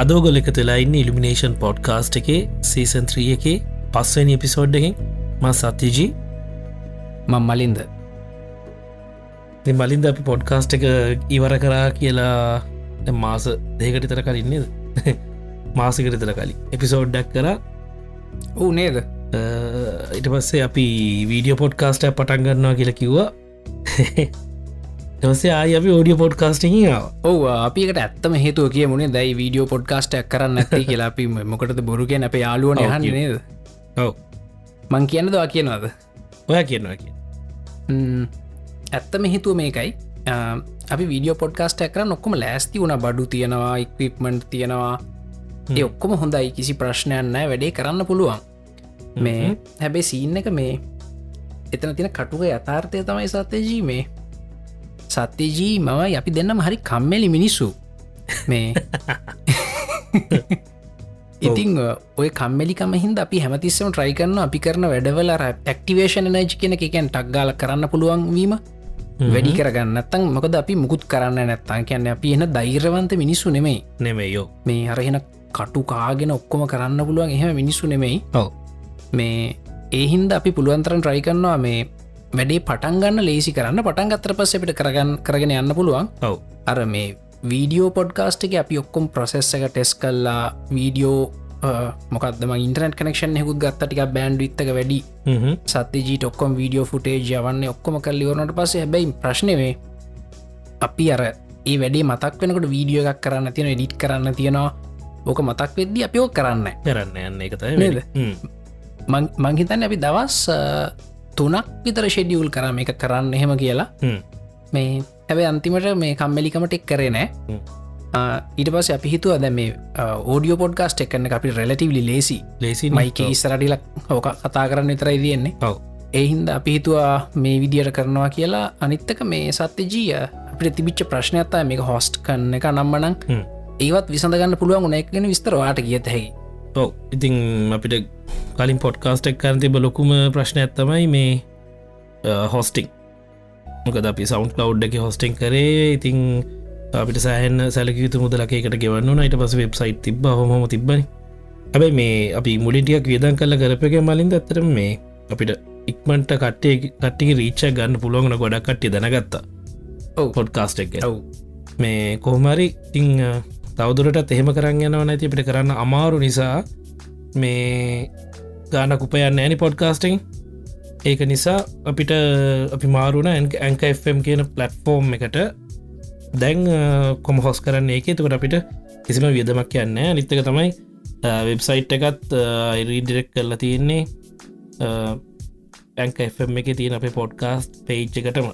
අදෝගොල එක තුලා ඉන්න ඉලිමිනේෂන් පොඩ්කාස්ට් එකේ සීසන් 3 එකේ පස්වනි එපිසෝඩ් එකෙන්. ම සත්‍යජී. මං මලින්ද. මලින්ද අපි පොඩ්කාස්ට් එක ඉවර කරා කියලා මාස දෙකට තර කලින්නේද මාසිකට තර කලින්. එපිසෝඩ්ඩක් කර. ඌ නේද? ඉට පස්සේ අපි වීඩියෝ පොඩ්කාස්ට පටන් ගන්නවා කියලා කිව්වා දවසේ ආය අපි ෝඩිය පොඩ්කාස්ටිං ඔව අපිකට ඇත්තම හේතුව කිය මුණේ දැයි වීඩියෝ පොඩ්කාස්ටක් කරන්න ඇති කියලා අපි මොකටද බොරුගෙන් අප යාලුවන හන්න. නේද? ඔව. මං කියන්න දවා කියනවාද? ඔය කියනවා කිය ඇත්තම හේතුව මේකයි. අපි වීඩියෝ පොඩ්කාස්ට කර නොක්කොම ලෑස්ති වුණ. බඩු තියෙනවා ඉක්විප්මන්ට් තියෙනවා. ඒ ඔක්කොම හොඳයි. කිසි ප්‍රශ්නයන්න වැඩේ කරන්න පුළුවන්. මේ හැබැයි සීන්න එක මේ එතන තින කටුව යථාර්ථය තමයි සත්‍යජී මේ සත්‍යජී මවයි අපි දෙන්නම හරි කම්මැලි මිනිස්සු. මේ ඉතිං ඔය කම්මලිකම හින්ද අපි හැමතිස්සම ට්‍රයි කරන්න අපි කරන වැඩවල ඇක්ටිවේෂන් නජ් කියෙන එකෙන් ටක්ගාල කරන්න පුළුවන් වීම වැඩි කරගන්න. නැත්තන් මොකද අපි මුකුත් කරන්න නැත්තන් කියන්න අපි එන දෛරවන්ත මිනිස්සු නෙමෙයි. නෙමෙයෝ මේ අරහෙන කටු කාගෙන ඔක්කොම කරන්න පුළුවන් එහෙම මිනිස්සු නෙමෙයි. ඔව. මේ ඒහින්ද අපි පුළුවන්තරන් ට්‍රයි කරන්නවා මේ වැඩේ පටන්ගන්න ලේසි කරන්න. පටන් ගත්තර පස්ස අපිට කරගන්න කරගෙන යන්න පුළුවන්. ඔව. අර මේ වීඩියෝ පොඩ්කාස්ට එක අපි ඔක්කොම් ප්‍රසෙස් එක ටෙස් කල්ලා වීඩියෝ මොකක්දම ඉන්ටරට කනෙක්ෂන් හෙකුත් ගත්තටික බෑන්ඩ් විත්තක වැඩි. සත්‍යජීට ඔක්කොම් වීඩියෝ ෆුටේජ් යවන්න ඔක්කොම කල්ලිවරනට පස්ස හැබැයි ප්‍රශ්නවේ අපි අර ඒ වැඩේ මතක් වෙනකට වීඩියෝ එකක් කරන්න තියෙන එඩිට් කරන්න තියෙනවා. ඕක මතක් වෙද්දි අපිෝ කරන්න කරන්න යන්න. එක නේද? තයි මං- මංහිතන්න අපි දවස් තුනක් විතර ෂෙඩියවල් කරම එක කරන්න එහෙම කියලා. මේ හැබැ අන්තිමට මේ කම්මලිකමට එක් කරේ නෑ. ඊට පස අපි හිතුව දැ මේ ඕඩියෝ පොඩ්කාස්ට එකන්න අපි රෙලටිවලි ලේසි ලේසි මයික ඉස්සරටිලක් ඕක කතා කරන්න විතරයි තියෙන්නේ. ඔව. එහින්ද අපි හිතුවා මේ විදියට කරනවා කියලා අනිත්තක මේ සත්‍යජීය අපිට තිබිච්ච ප්‍රශ්නයත්තා මේක හොස්ට් කන්න එක නම්මනං. ඒවත් විසඳගන්න පුළුවන් උනෙක්ගෙන විස්තරවාට කියත හැකි ඔව. ඉතිං අපිට කලින් පොඩ්කාස්ටක් කරන තිබ ලොකුම ප්‍රශ්න ඇත්තමයි මේ හොස්ටිං මොකද අපි සෞන්් කව් එක හොස්ටිං කරේ. ඉතිං අපිට සෑහන් සැලකයුතු මුදලකේකට ගෙවන්න යිට පස වෙබ්සයිට් තිබ හොම තිබ්බනි. හැබයි මේ අපි මුලිටියක් වියදන් කල කරපක මලින්ද ඇතර මේ අපිට ඉක්මට කට්ටේ කට්ටි රීච්ච ගන්න පුළුවන්න ගොඩක් කට්ටි දැනගත්තා. ඔව්. පොඩ්කාස්ට එක. ඔව්. මේ කොහමරි තිං තවදුරටත් එහෙම කරන්න යනව නැති අපිට කරන්න අමාරු නිසා මේ ගානක් උපයන්න ඇනි පොඩ්කාස්ටිං ඒක නිසා අපිට අපි මාරුණ ඇන්කම් කියන පලට්ෆෝර්ම් එකට. දැන් කොම හොස් කරන්න ඒක? තුකට අපිට කිසිම වියදමක් කියන්න නිත්තක තමයි වෙබ්සයිට් එකත් රීඩිරෙක් කරලා තියෙන්නේ ඇන්කම් එක තියෙන අපේ පොඩ්කාස්ට පේච්ච එකටම.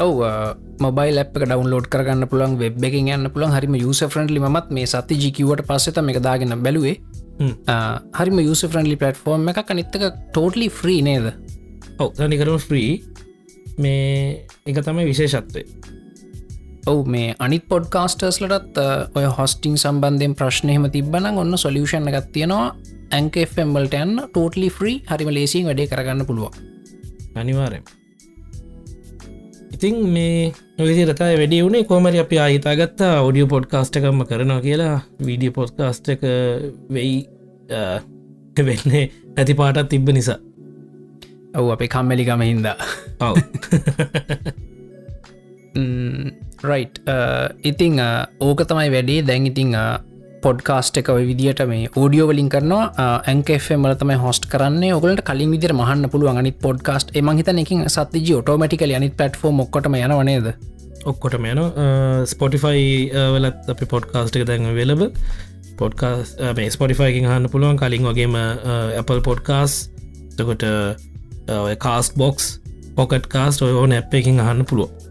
ඔව මොබයි ලප් ඩවන්ලෝඩ් කරගන්න පුළන් වෙබ් එකින් යන්න පුළන් හරිම යුස ෆ්‍රන්ඩලි මත් මේ සති ජිකිවට පස්සෙත එක දාගෙන බැලුවේ. හරිම යුස ෆ්‍රන්ලි පලටෆෝර්ම් එක අනිත්තක ටෝටලි ෆ්‍රී නේද? ඔව තනිකරම ෆ්‍රී මේ එක තමයි විශේෂත්වය. ඔව මේ අනිත් පොඩ්කාස්ටර්ස්ලටත් ඔය හොස්ටිං සම්බන්ධයෙන් ප්‍රශ්නයම තිබන ඔන්න සොලියෂන් එකත් තියෙනවා. ඇන්කෆම්බල්ට යන්න ටෝටලි ෆ්‍රී හරිම ලේසින් වැඩේ කරගන්න පුළුවන්. අනිවාරය ඉතිං මේ නොවිදි රතා වැඩි වුණේ කෝමරි අපි අහිතාගත්තා ඔඩියෝ පොඩ්කාස්ට එකම්ම කරනවා කියලා. වීඩිය පොඩ්කාස්ට එක වෙයි වෙන්නේ නැති පාටත් තිබ්බ නිසා. ඔව් අපේ කම්මැලිකම හින්දා. ඔව. රයි් ඉතිං ඕක තමයි වැඩේ. දැන් ඉතිං පොඩ්කාස්ට එක ඔය විදිට මේ ෝඩියෝ වලින් කරනවා. ඇන්කෆම් වල තමයි හොස්ට කරන්න. ඔගලට කලින් විදිර මහන්න පුළුවන් අනිත් පොඩ්කාස්ට එම හිත එකින් සත්තිජි ඔටෝමටිකල අනිත් පටෆෝම් ඔක්කොටම යනවනේද ඔක්කොටම යන ස්පොටිෆයි වලත් අපි පොඩ්කාස්ට එක දැන්ව වෙලබ පොඩ්කාස් මේ ස්පොටිෆයිකින් හන්න පුළුවන්. කලින් වගේම Apple පොඩ්කාස් තකොට කාස් බොක්ස් පොකට් කාස්ට ඔය ඕන ඇප් එකින් අහන්න පුළුව ඔව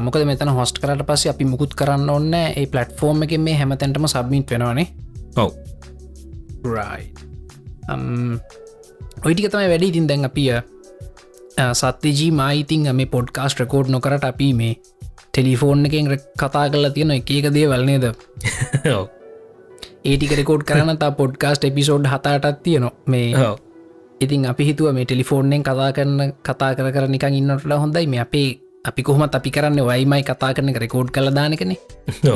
මොකද මෙතන හොස්ට කරට පස්ස අපි මුකුත් කරන්න ඔන්න ඒ පලට්ෆෝර්ම් එක මේ හැමතැන්ටම සබ්මිට වෙනවානේ ඔව. ඔයිටික තමයි වැඩි. ඉතින් දැන් අපිය සත්‍යජී මයිතිං මේ පොඩ්කාස්ට රකෝඩ් නොකරට අපි මේ ටෙලිෆෝන් එකෙන් කතා කරලා තියෙන එක එක දේ වල්නේද ඒටික රෙකෝඩ් කරන තා පොඩ්කාස්ට එපිසෝඩ් හතාටත් තියනවා. මේ ඉතින් අපි හිතුව මේ ටෙලිෆෝර්න්ෙන් කතා කරන්න කතා කර කර නිකං ඉන්නට හොඳයි. මේ අපේ අපි කොහොමත් අපි කරන්න වයිමයි කතා කරන රෙකෝඩ් කළ දානකන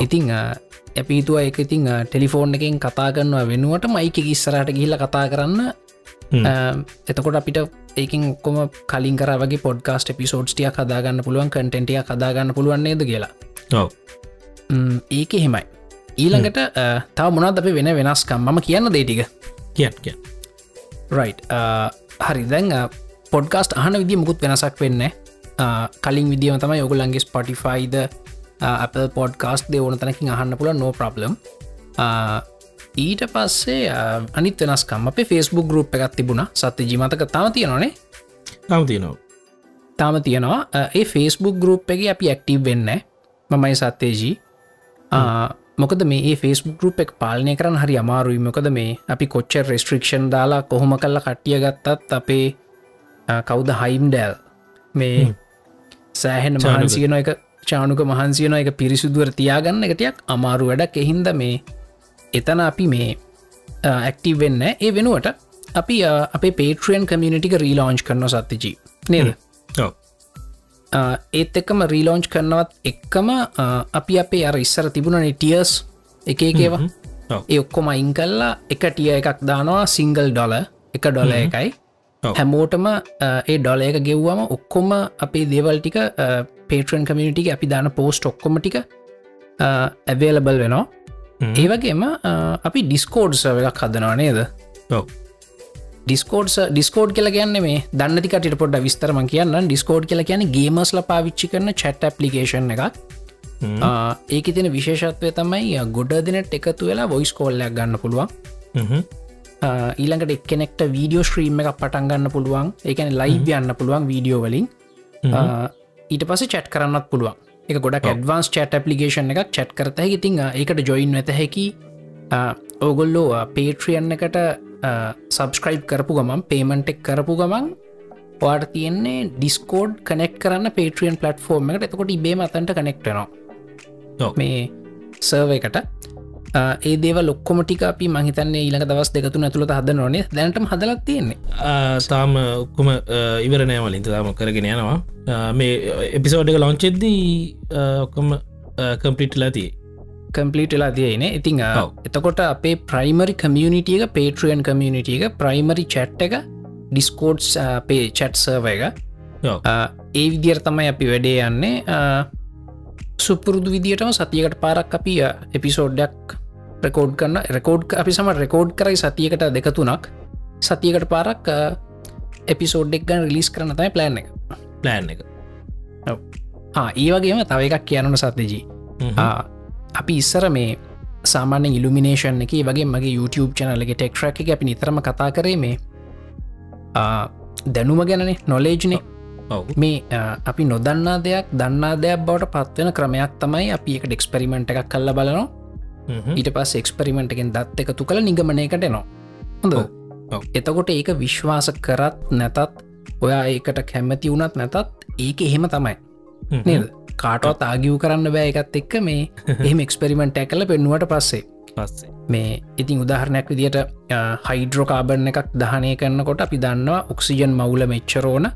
ඉතිං ඇපිතුව එක ඉතිං ටෙලිෆෝර්න් එකෙන් කතා කරනවා වෙනුවට මයික ඉස්සරට ගිහිල කතා කරන්න. එතකොට අපිට ඒකින් ඔක්කොම කලින් කර වගේ පොඩ්කාස්ට පිසෝඩ්ටිය කදාගන්න පුළුවන් කටෙන්ටිය කදාගන්න පුළුවන්න්නේද කියලා. ඒක හෙමයි ඊළඟට තව මොනත් අපි වෙන වෙනස්කම්? මම කියන්න දේටික කිය රයි් හරි. දැන් පොඩ්කාස්ට අහන විදි මුකුත් වෙනසක් වෙන්න කලින් විදිම තමයි ඔගුලන්ගේ ස්පොටිෆයිද Apple පොඩ්කාස්ට දෙ ඕන තැනකින් අහන්න පුළ නෝ ප්‍රබ්ලම් ඊට පස්සේ අනිත් වෙනස්කම්. අපේ ෆෙස්බුක් ගරුප් එකත් තිබුණ. සත්‍ය ජීමතක තම තියෙනනේ තම තියනවා. තාම තියෙනවා. ඒ ෆෙස්බුක් ගරුප් එක අපි ඇක්ටීව් වෙන්න මමයි සත්‍යජී මොකද මේ ෆෙස්බුක් ගරුප් එක පාලනය කරන්න හරි අමාරුයි. මොකද මේ අපි කොච්ච රෙස්ට්‍රික්ෂන් දාලා කොහොම කල්ල කට්ටිය ගත්තත් අපේ කවුද හයිම් ඩැල් මේ සෑහෙන් මහන්සියන එක චානුක මහන්සියන එක පිරිසුදුවර තියාගන්න එකටයක් අමාරු වැඩක්. එහින්ද මේ එතන අපි මේ ඇක්ටීව වෙන්න ඒ වෙනුවට අපි අපේ පේට්‍රියන් කමියනිටික රීලෝංච් කරන සත්තිජී නේද? ඒත් එක්කම රීලෝංච් කරනවත් එක්කම අපි අපේ අර ඉස්සර තිබුණනේ ටියස් එක එකේවා ඒ ඔක්කොම අයින් කල්ලා එක ටිය එකක් දානවා සිංගල් ඩොල එක ඩොල එකයි හැමෝටම ඒ ඩොල එක ගෙව්වම ඔක්කොම අපේ දේවල් ටික පේට්‍රන් කමිනිටික අපි දාන පෝස්ට් ඔක්කොම ටික ඇවේලබල් වෙනවා. ඒවගේම අපි ඩිස්කෝඩ් සව එකක් හදනවා නේද? ඩිස්කෝඩ්ස් ඩිස්කෝඩ් කියල කියන්න මේ දන්නතිකට පොඩ විස්තරම කියන්න ඩිස්කෝඩ් කියල කියන ගේමස්ල පාවිච්චි කරන චට් පපලිකේෂන් එකක්. ඒක තින විශේෂත්වය තමයි ගොඩ දිනට එකතු වෙලා වොයිස් කෝල්ලයක් ගන්න පුළුවන් ඊළඟට එක්කනෙක්ට වීඩියෝ ශ්‍රීම් එක පටන් ගන්න පුළුවන්. ඒකන ලයිව් යන්න පුළුවන් වීඩියෝ වලින්. ඊට පස චට් කරන්නත් පුළුවන්. එක ගොඩක් ඇඩවන්ස් චට් පපලිකේෂන් එකක් චට් කරත හැකි. තිං එකට ජොයින් වෙත හැකි ඕගොල්ලෝ පේට්‍රියන්න එකට සබස්ක්‍රයිබ් කරපු ගමන් පේමන්ටෙක් කරපු ගමන් පාට තියෙන්නේ ඩිස්කෝඩ් කනෙක්් කරන්න පේට්‍රියන් පලට්ෆෝර්ම් එකට. එතකොට ඉබේ අතන්ට කනෙක්ටනවා මේ සර්ව එකට ඒ දේව ලොක්කොමටික අපි මහිතන්නේ ඊළඟ දවස් දෙකතු ඇතුළට හද නොනේ දැනටම හදලක් තියෙන්නේ. තාම ඔක්කොම ඉවරනෑවලින්ත තාම කරගෙන යනවා. මේ එපිසෝඩ් එක ලොංචෙද්දී ඔක්කොම කම්පිට් ලතිී කම්පලිට වෙලා තියෙන ඉතිං එතකොට අපේ ප්‍රයිමරි කමියනිටිය එක පේට්‍රියන් කමියනිටිය එක ප්‍රයිමරි චැට් එක ඩිස්කෝඩ්ස් අපේ චැට් සර්ව එක. ඒ විදිර තමයි අපි වැඩේ යන්නේ. සුපුරුදු විදිටම සතියකට පාරක් අපි එපිසෝඩ්ඩක් රකෝඩ් කරන්න රකෝඩ් අපි සම රෙකෝඩ් කරයි සතියකට දෙකතුනක් සතියකට පාරක් එපිසෝඩ්ඩෙක් ගන්න රිලිස් කරන තයි ප්ලෑන් එක. ප්ලෑන් එක. ඒවගේම තව එකක් කියනන සත්‍යජී අපි ඉස්සර මේ සාමාන්‍ය ඉල්ිනේෂන් එක වගේ මගේ YouTube චනලගේ ටෙක්ට්‍රක් එක අපි නිතරම කතා කරේ මේ දැනුම ගැනනේ නොලේජ්නේ මේ අපි නොදන්නා දෙයක් දන්නා දෙයක් බවට පත්වෙන ක්‍රමයක් තමයි අපි එක ඩෙක්ස්පෙරිමෙන්ට් එකක් කල්ල බලනවා ඊට පස් එක්ස්පෙරිමෙන්ට් එකෙන් දත් එකතු කළ නිගමනයකට නවා හොඳ එතකොට ඒක විශ්වාස කරත් නැතත් ඔයා ඒකට කැමති වුණත් නැතත් ඒක එහෙම තමයි. නේද? කාටවත් ආගිව් කරන්න බෑ එකත් එක්ක. මේ එහෙම එක්ස්පෙරිමෙන්ට් ඇකල පෙන්නුවට පස්සේ. පස්සේ. මේ ඉතින් උදාහරණයක් විදිට හයිඩ්‍රෝකාබන් එකක් දහනය කරන්නකොට අපි දන්නවා ඔක්සිජන් මවුල මෙච්චරෝන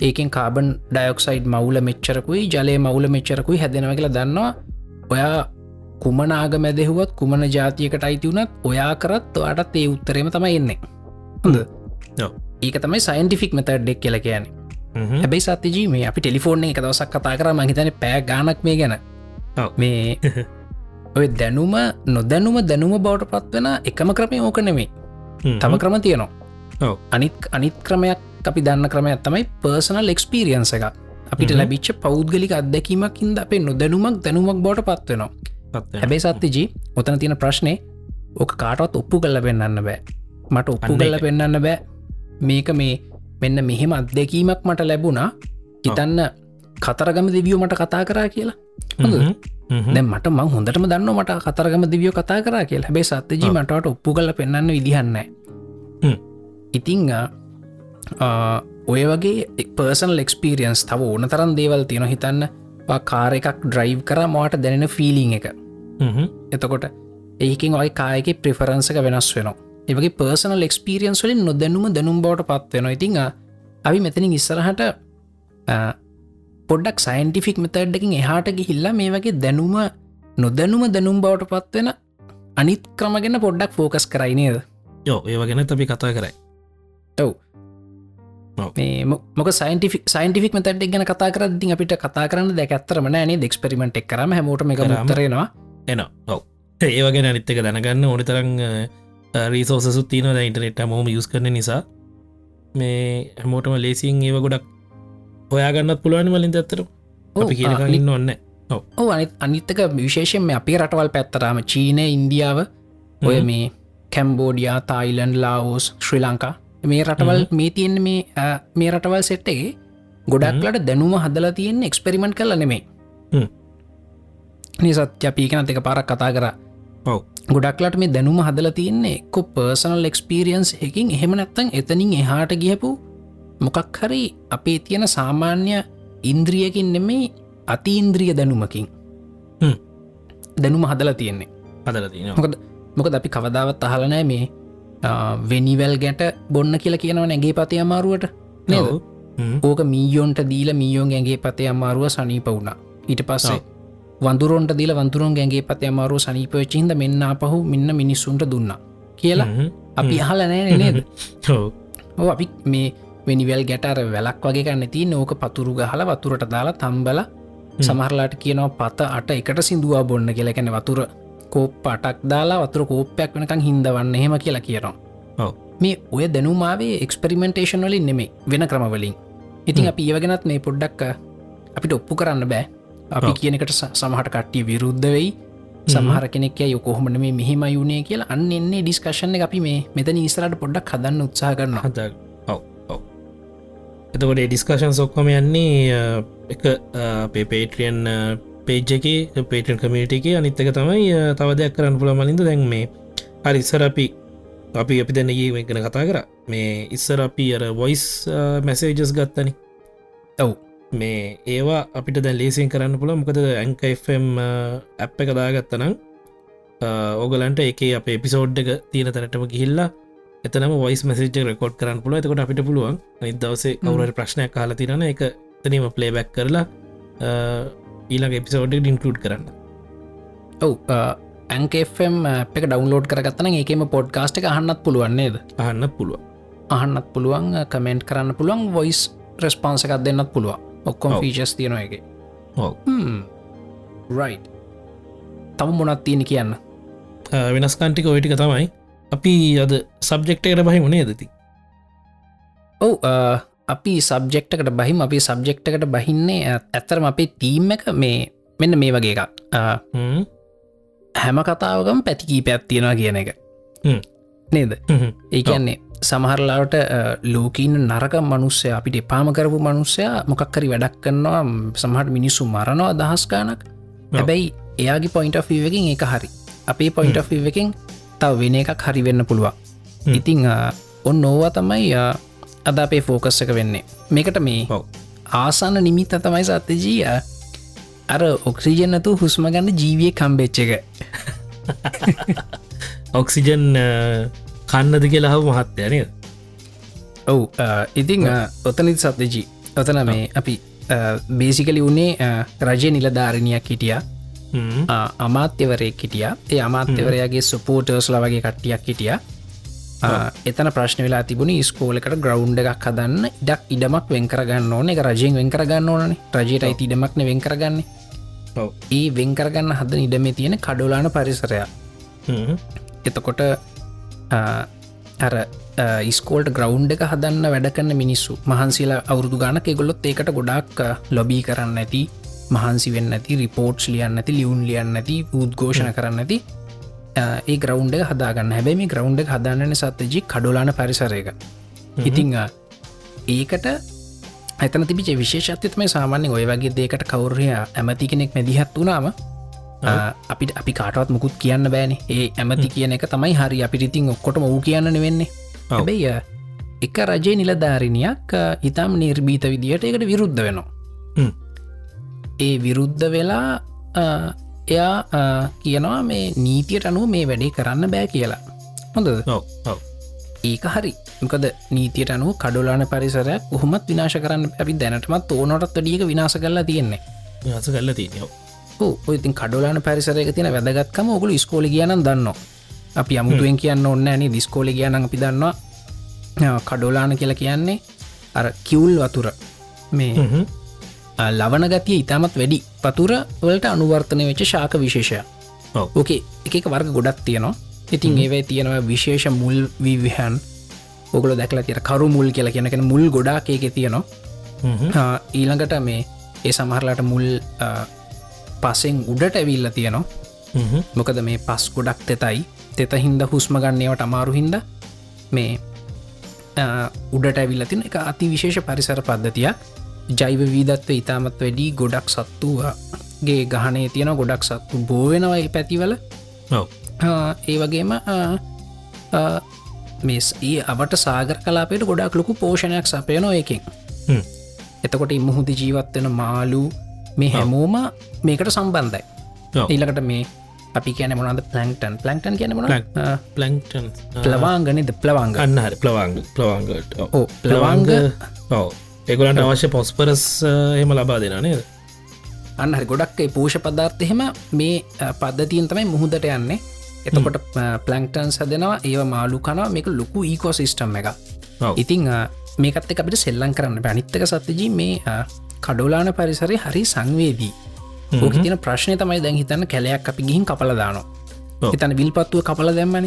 ඒකෙන් කාබන් ඩයොක්සයිඩ් මවුල මෙච්චරකුයි ජලය මවුල මෙච්චරකුයි හැදෙනව කියලා දන්නවා. ඔයා කුමනාග මැදෙහුවත් කුමන ජාතියකට අයිති වුණත් ඔයා කරත් ඔයාටත් ඒ උත්තරේම තමයි එන්නේ. හොඳ. ඒක තමයි සයින්ටිෆික් මෙතඩ් ඩෙක් කියල කියන්නේ. හැබයි සත්‍යජී මේ අපි ටෙලිෆෝර්න එක දවසක් කතා කර මහිතන පෑ ගානක් මේ ගැන. මේ ඔය දැනුම නොදැනුම දැනුම බවට පත්වෙන එකම ක්‍රමය ඕක නෙමේ තම ක්‍රම තියනවා. අනිත් අනිත් ක්‍රමයක් අපි දන්න ක්‍රමයක් තමයි පර්සනල් එක්ස්පිරියන්ස එක. අපිට ලැබිච්ච පෞද්ගලික අත්දැකීමක් ඉද අපේ නොදැනුමක් දැනුමක් බවට පත්වෙනවා හැබැයි සත්තිජී ඔතන තියෙන ප්‍රශ්නය ඕක කාටවත් ඔප්පු කල්ල පෙන්න්න බෑ. මට ඔප්පු කල්ල. පෙන්න්න බෑ. මේක මේ මෙන්න මෙහෙම අත්දැකීමක් මට ලැබුණා. හිතන්න කතරගම දෙවියෝ මට කතා කරා කියලා. දැ මට මං හොඳටම දන්න මට කතරගම දිවියෝ කතා කරා කියලා. හැබේ සත්්‍යජී. මටට ඔප්පු කල පෙන්න්න විදිහන්න. ඉතිං ඔය වගේ පර්සල් එක්ස්පිරියන්ස් තව ඕන තරන් දේවල් තියෙන හිතන්න කාර එකක් ඩ්‍රයිව් කර මට දැනෙන ෆිලිං එක. එතකොට ඒකින් ඔයි කායක ප්‍රිෆරන්සක වෙනස් වෙන ඒවගේ පර්සනල් එක්ස්පිරියන්ස් වලින් නොදැනුම දැනුම් බවට පත්වෙන ඉතිං අපි මෙතනින් ඉස්සරහට ආ, පොඩ්ඩක් සයින්ටිෆික් මෙතඩ්ඩකින් එහාට ගිහිල්ලා මේ වගේ දැනුම නොදැනුම දැනුම් බවට පත්වෙන අනිත් ක්‍රමගෙන පොඩ්ඩක් ෆෝකස් කරයිනේද යෝ ඒ වගෙන අපි කතා කරයි. මො- මොක සයින්ටිෆික් සයින්ටිෆික් මතට ගැන කතා කරදදි අපිට කතා කරන්න දැ ඇත්තරම නෑනේ දෙක්ස්පෙරිමෙන්ට් කරම හැමෝට එක කරාම. මුත්තරෙනවා එන ඔව. ඒවගෙන අනිත්තක දැනගන්න ඕනි තරං රීසෝසසුත් තියනද ඉන්ටනෙට් මෝම යස් කරන නිසා. මේ හැමෝටම ලේසින් ඒව ගොඩක් හොයාගන්නත් පුළුවන් වලින් ඇත්තර අපි කියනකන්න ඔන්න අනිත් අනිත්තක විශේෂෙන් අපේ රටවල් පැත්තරාම චීනය ඉන්දියාව ඔය. මේ කැම්බෝඩියා තායිලන්ඩ් ලාවෝස් ශ්‍රී ලංකා මේ රටවල් මේ තියෙන මේ මේ රටවල් සෙට්ටගේ ගොඩක්ලට දැනුම හදලා තියෙන් එක්ස්පෙරිමෙන්ට් කල නෙමේ. නිසත් අපිකනත් එක පාරක් කතා කර. ගොඩක්ලට මේ දැනුම හදලා තියන්නේ එක්කො පර්සනල් එක්ස්පිරියන්ස් එකින් එහෙම නැත්තන් එතනින් එහාට ගියපු මොකක් හරි අපේ තියෙන සාමාන්‍ය ඉන්ද්‍රියකින් නෙමේ අතිඉන්ද්‍රිය දැනුමකින්. හ්ම්. දැනුම හදලා තියෙන්නේ. හදල තින මොකද මොකද අපි කවදාවත් අහලනෑ මේ වෙනිවැල් ගැට බොන්න කියලා කියනව නැගේ පතය අමාරුවට නේද? ඕක මීයෝන්ට දීල මීයෝන් ගැගේ පතය අමාරුව සනීප වුණා. ඊට පස්සේ ඔව්. වඳුරොන්ට දීල වන්තුරුන් ගැගේ පතය අමාරුව සනීපවච්චිහිද මෙන්න පහු මෙන්න මිනිස්සුන්ට දුන්න. කියලා අපි අහල නෑ නේද? ඕ අපි මේ වෙනිවල් ගැටර වැලක් වගේ ගන්න ති නෝක පතුරු ගහල වතුරට දාලා තම්බල සමහරලාට කියනවා පත අට එකට සිදුවා බොන්න කියලකැන වතුර කෝප් අටක් දාලා වතුර කෝප්පයක් වෙනකං හින්දවන්න එහෙම කියලා කියනවා. මේ ඔය දැනුමාවේ එක්ස්පෙරිමෙන්ටේෂන් වලින් නෙමේ වෙන ක්‍රමවලින් ඉතින් අපි ඒවගෙනත් මේ පොඩ්ඩක් අපිට ඔප්පු කරන්න බෑ. අපි. කියනකට සමහට කට්ටිය විරුද්ධ වෙයි. සමහර කෙනෙක් යොකොහොමට මේ මෙහෙම යුනේ කියලා. අන්න එන්නේ ඩිස්කශන අපි මේ මෙතන ඉස්රට පොඩ්ඩක් හදන්න උත්සා කරන්න හද එතකොට ඩිස්කශන් සොක්කොම යන්නේ එක පේපේට්‍රියන් පේජ් එක පේටන් කමිට එක අනිත්තක තමයි අ, තව දෙයක් කරන්න පුළ මලින්ද? දැන් මේ හරි ඉස්සර අපි අපි අපි දැන්නගේ වෙන්ගෙන කතා කර. මේ ඉස්සර අපි අර වොයිස් මැසේජස් ගත්තනි. ඔව්. මේ ඒවා අපිට දැ ලේසින් කරන්න පුළ මොකද ඇංකFම් ඇප් එක දාගත්තනම් ඕගලන්ට එක අප එපිසෝඩ් එක තියෙන තැනටම ගිහිල්ලා එතනම වයිස් මසිජ රෙකෝඩ් කරන්න පුල එතකොට අපිට පුළුවන් නිදවසේ කවුරට ප්‍රශ්නයක් කාල තිරන එක තනීම පලේබැක් කරලා ඊළඟ එපිසෝඩ් ඉන්කලුඩ් කරන්න. ඔව් ඇන්කම් එක ඩවන්ලෝඩ් කරගත්තන ඒකම පොඩ්කාස්ට එක අහන්නත් පුළුවන්න්නේද අහන්න පුළුව අහන්නත් පුළුවන් කමෙන්ට් කරන්න පුළුවන් වොයිස් රෙස්පන්ස එකක් දෙන්නත් පුළුව ඔක්කොම. ෆීචස් තියෙන එක රයි් තම මොනත් තියෙන කියන්න? වෙනස්කාන්ටික ඔයිටික තමයි. අපි අද සබ්ජෙක්්ටකට බහි මුණේ දති ඔව් අපි සබ්ජෙක්ටකට බහිම අපි සබ්ජෙක්ටකට බහින්නේ ඇත්තරම අපේ ටීම් එක මේ මෙන්න මේ වගේ එකක්. හැම. කතාවකම් පැතිකී පැත් තියෙනවා කියන එක. නේද? ඒ කියන්නේ සමහරලාට ලෝකීන නරක මනුස්සය අපිට එපාම කරපු මනුස්සයා මොකක්කරි වැඩක් කරනවා සමහට මිනිස්සු මරනවා අදහස්කානක් හැබැයි එයාගේ පොයින්ට ෆීවකින් එක හරි. අපේ පොයින්ට ෆීවකින් තව වෙන එකක් හරි වෙන්න පුළුවන්. ඉතිං ඔන්න ඕවා තමයි අද අපේ ෆෝකස් එක වෙන්නේ. මේකට මේ. ආසන්න නිමිත්ත තමයි සත්‍යජීය අර ඔක්සිජනතු හුස්ම ගන්න ජීවිය කම්බෙච්ච එක. ඔක්සිජන් කන්නද කියලා හව මහත්තයනය ඔව් ඉතිං ඔතනත් සත්‍යජී ඔතන මේ අපි බේසිකලි අ, රජය නිලධාරණයක් හිටිය. අමාත්‍යවරයෙක් හිටිය. ඒ අමාත්‍යවරයාගේ සුපෝටර්ස්ල වගේ කට්ටියක් හිටිය එතන ප්‍රශ්න වෙලා තිබුණ ස්කෝලකට ග්‍රවන්් එකක් හදන්න ඉඩක් ඉඩමක් වෙන්කරගන්න ඕන. එක රජයෙන් වෙන්කරගන්න ඕනන. රජයට අයිති ඉඩමක්න වෙන්කරගන්න ඒ වෙන්කරගන්න හද ඉඩමේ තියෙන කඩෝලාන පරිසරයක්. හ්ම්. එතකොට අර ඉස්කෝල්ට ග්‍රවන්් එක හදන්න වැඩ කන්න මිනිස්සු මහන්සේලා අවුරදු ගානක ගොල්ලොත් ඒකට ගොඩක් ලොබී කරන්න ඇති මහන්සි වෙන්න ඇති රිපෝට්ස් ලියන්න ඇති ලියුන් ලියන්න ඇති උද්ඝෝෂණ කරන්න ඇති ඒ ග්‍රවන්් හදාගන්න. හැබැයි මේ ග්‍රවන්් හදාන්නන සත්තජි කඩුලාන පරිසරයක ඉතිං ඒකට ඇතන තිබිච විශේෂත්යත්ම සාමාන්‍ය ඔය වගේ දේකට කවුරය ඇමති කෙනෙක් මැදිහත් වනාම අපිට අපි කාටවත් මුකුත් කියන්න බෑන. ඒ ඇමති කියන එක තමයි හරි අපිට ඉතින් ඔක්කොටම කියන්න වෙන්නේ. හැබැයි එක රජය නිලධාරිණයක් ඉතාම් නිර්බීත විදිහට එකට විරුද්ධ වෙනවා. ඒ විරුද්ධ වෙලා එයා කියනවා මේ නීතියට අනුව මේ වැඩේ කරන්න බෑ කියලා. හොඳද? ඒක හරි. මොකද නීතියට අනුව කඩුලාන පරිසරයක් කොහොමත් විනාශ කරන්න අපි දැනටමත් ඕනොටත් ඩියක විනාශ කරලා තියෙන්නේ. විනාස කරලා තියනෝ ඔයිතින් කඩුලාන පරිසරයක තියෙන වැදගත්කම ඔගුල ස්කෝලි කියනන් දන්න අපි අමුතුවෙන් කියන්න ඔන්න ඇනි දිස්කෝලි කියනන් අපි දන්නවා. කඩෝලාන කියලා කියන්නේ අර කිවුල් වතුර. මේ ලවන ගතිය ඉතාමත් වැඩි. පතුර වලට අනුවර්තනය වෙච්ච ශාක විශේෂය. ඕකේ එක වර්ග ගොඩක් තියෙනවා. ඉතින් ඒවයි තියෙනවා විශේෂ මුල් විවිහන්. ඔගල දැකලා තිර කරු මුල් කියලා කියනකෙන මුල් ගොඩාක් ඒක තියෙනවා. ඊළඟට මේ ඒ සමහරලාට මුල් පසෙන් උඩට ඇවිල්ල තියෙනවා. මොකද මේ පස් ගොඩක් තෙතයි. තෙත හින්ද හුස්ම ගන්නේවට අමාරු හින්ද මේ උඩට ඇවිල්ල තින එක අති විශේෂ පරිසර පද්ධතියක් ජෛව වීදත්ව ඉතාමත් වැඩි ගොඩක් සත්තුවගේ ගහනේ තියෙන ගොඩක් සත්තු බෝවෙනවයි පැතිවල. ඒ වගේම මෙස් ඒ අවට සාගර කලාපයට ගොඩක් ලොකු පෝෂණයක් සපයනො එකින් එතකොට ඉමුහුදි ජීවත්වෙන මාලු මේ හැමෝම මේකට සම්බන්ධයි. ඊලකට මේ අපි කියන මොනද පලන්ටන් පලන්ටන් කියන මොන පලන්ටන් ප්ලවාංගනද ප්ලවාංග අන්න හරි. ප්ලවාංග. ප්ලවාංගට ඕ ප්ලවාංග. ඔව එකුලන්ට අවශ්‍ය පොස්පරස් එහෙම ලබා දෙන නේද? අන්න ගොඩක් පෝෂ පදාර්ථ එහෙම මේ පද්ධතියෙන් තමයි මුහුදට යන්නේ. එතකොට පලන්ක්ටන් සදනවා ඒ මාලු කනවා. මේක ලොකු ඊකෝ සිිස්ටම් එක ඉතිං මේකත් අපිට සෙල්ලං කරන්න පැනිත්තක සත්‍යජී මේ කඩෝලාන පරිසරය හරි සංවේදී. ඕක තින ප්‍රශ්නය තමයි දැන් හිතන්න කැලයක් අපි ගිහින් කපල දානවා. හිතන විල්පත්තුව කපල දැම්මන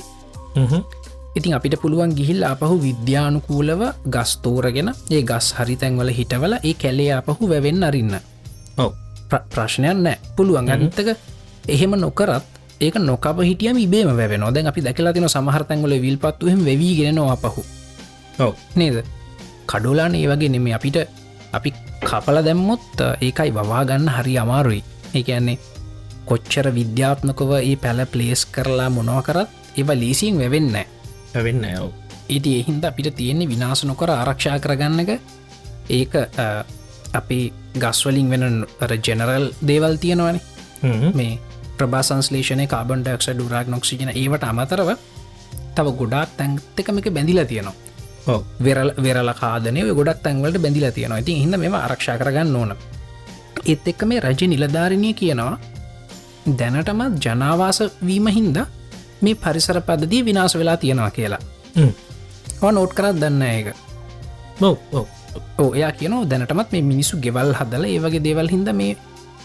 ඉතින් අපිට පුළුවන් ගිහිල් අපහු විද්‍යානුකූලව ගස්තෝරගෙන ඒ ගස් හරි තැන්වල හිටවල ඒ කැලේ අපහු වැවෙන්න අරින්න. ප්‍රශ්නයක් නෑ. පුළුවන් අනිත්තක එහෙම නොකරත් ඒක නොකප හිටියම ඉබේම වැවෙන දැන් අපි දැකලා තින සමහරතැන්ගල විල්පත්තුහෙම වෙවීගෙනවා අපහු නේද? කඩුලාන ඒ වගේ නෙමේ අපිට අපි කපල දැම්මොත් ඒකයි වවා ගන්න හරි අමාරුයි. ඒඇන්නේ කොච්චර විද්‍යාත්මකව ඒ පැල පලේස් කරලා මොනව කරත් ඒව ලීසින් වැවෙන්න වෙන්න ඉති එහින්ද අපිට තියෙන්නේ විනාස නොකර ආරක්ෂා කරගන්නක ඒක අපි ගස්වලින් වෙන ජෙනරල් දේවල් තියෙනවනේ. මේ ප්‍රභාසංස්ලේෂනය කාබන් ඩක්ෂ ඩුරාක් නොක්සිජන ඒවට අමතරව තව ගොඩක් තැන්තකමක බැඳිලා තියෙනවා. වෙරල් වෙරල කාදනය ගොඩක් තැන්වලට බැඳිලා තියෙනවා. ඉතින් හිද මෙම ආරක්ෂා කරගන්න ඕන. ඒත් එක්ක මේ රජ නිලධාරණය කියනවා දැනටමත් ජනාවාස වීම හින්ද මේ පරිසර පද්ධතිය විනාශ වෙලා තියෙනවා කියලා. නෝට් කරත් දන්න ඒක. ඕයා කියන දැනටමත් මේ මිනිස්සු ගෙවල් හදල ඒවගේ දේවල් හිද මේ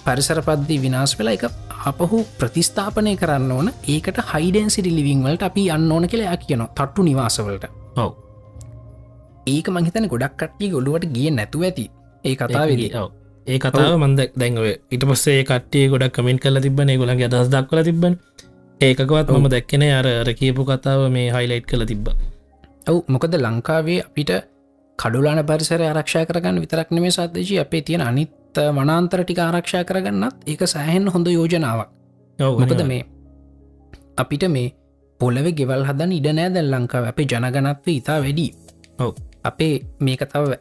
පරිසර පද්ධති විනාශ වෙලා එක අපහු ප්‍රතිස්ථාපනය කරන්න ඕන. ඒකට හයිඩන්සිටි ලිවිංවලට අපි අන්න ඕන කියලා කියන තට්ටු නිවාසවලට ඔව. ඒක මහිතන ගොඩක් කට්ටිය ගොඩුවට ගිය නැතුව ඇති. ඒ කතාවේදී. ඒ කතාව මන්ද දැන්ව ඉට පස්සේ කට්ටිය ගොඩක් කමෙන්ට කල තිබන ගොලගේ අදස් දක්වල තිබන් ඒකවත් මම දැක්කෙන අර කියපු කතාව මේ හයිලයිට් කළ තිබ්බ. ඔවු මොකද ලංකාවේ අපිට කඩුලාන පරිසර ආරක්ෂා කරගන්න විතරක් නෙමේ සාධජී අපේ තියෙන අනිත් වනාන්තර ටික ආරක්ෂා කරගන්නත් ඒක සෑහෙන් හොඳ යෝජනාවක්. මොකද මේ අපිට මේ පොලවෙ ගෙවල් හදන් ඉඩ නෑ දැල් ලංකාව. අපේ ජනගනත්ව ඉතා වැඩි. ඔව. අපේ මේක තව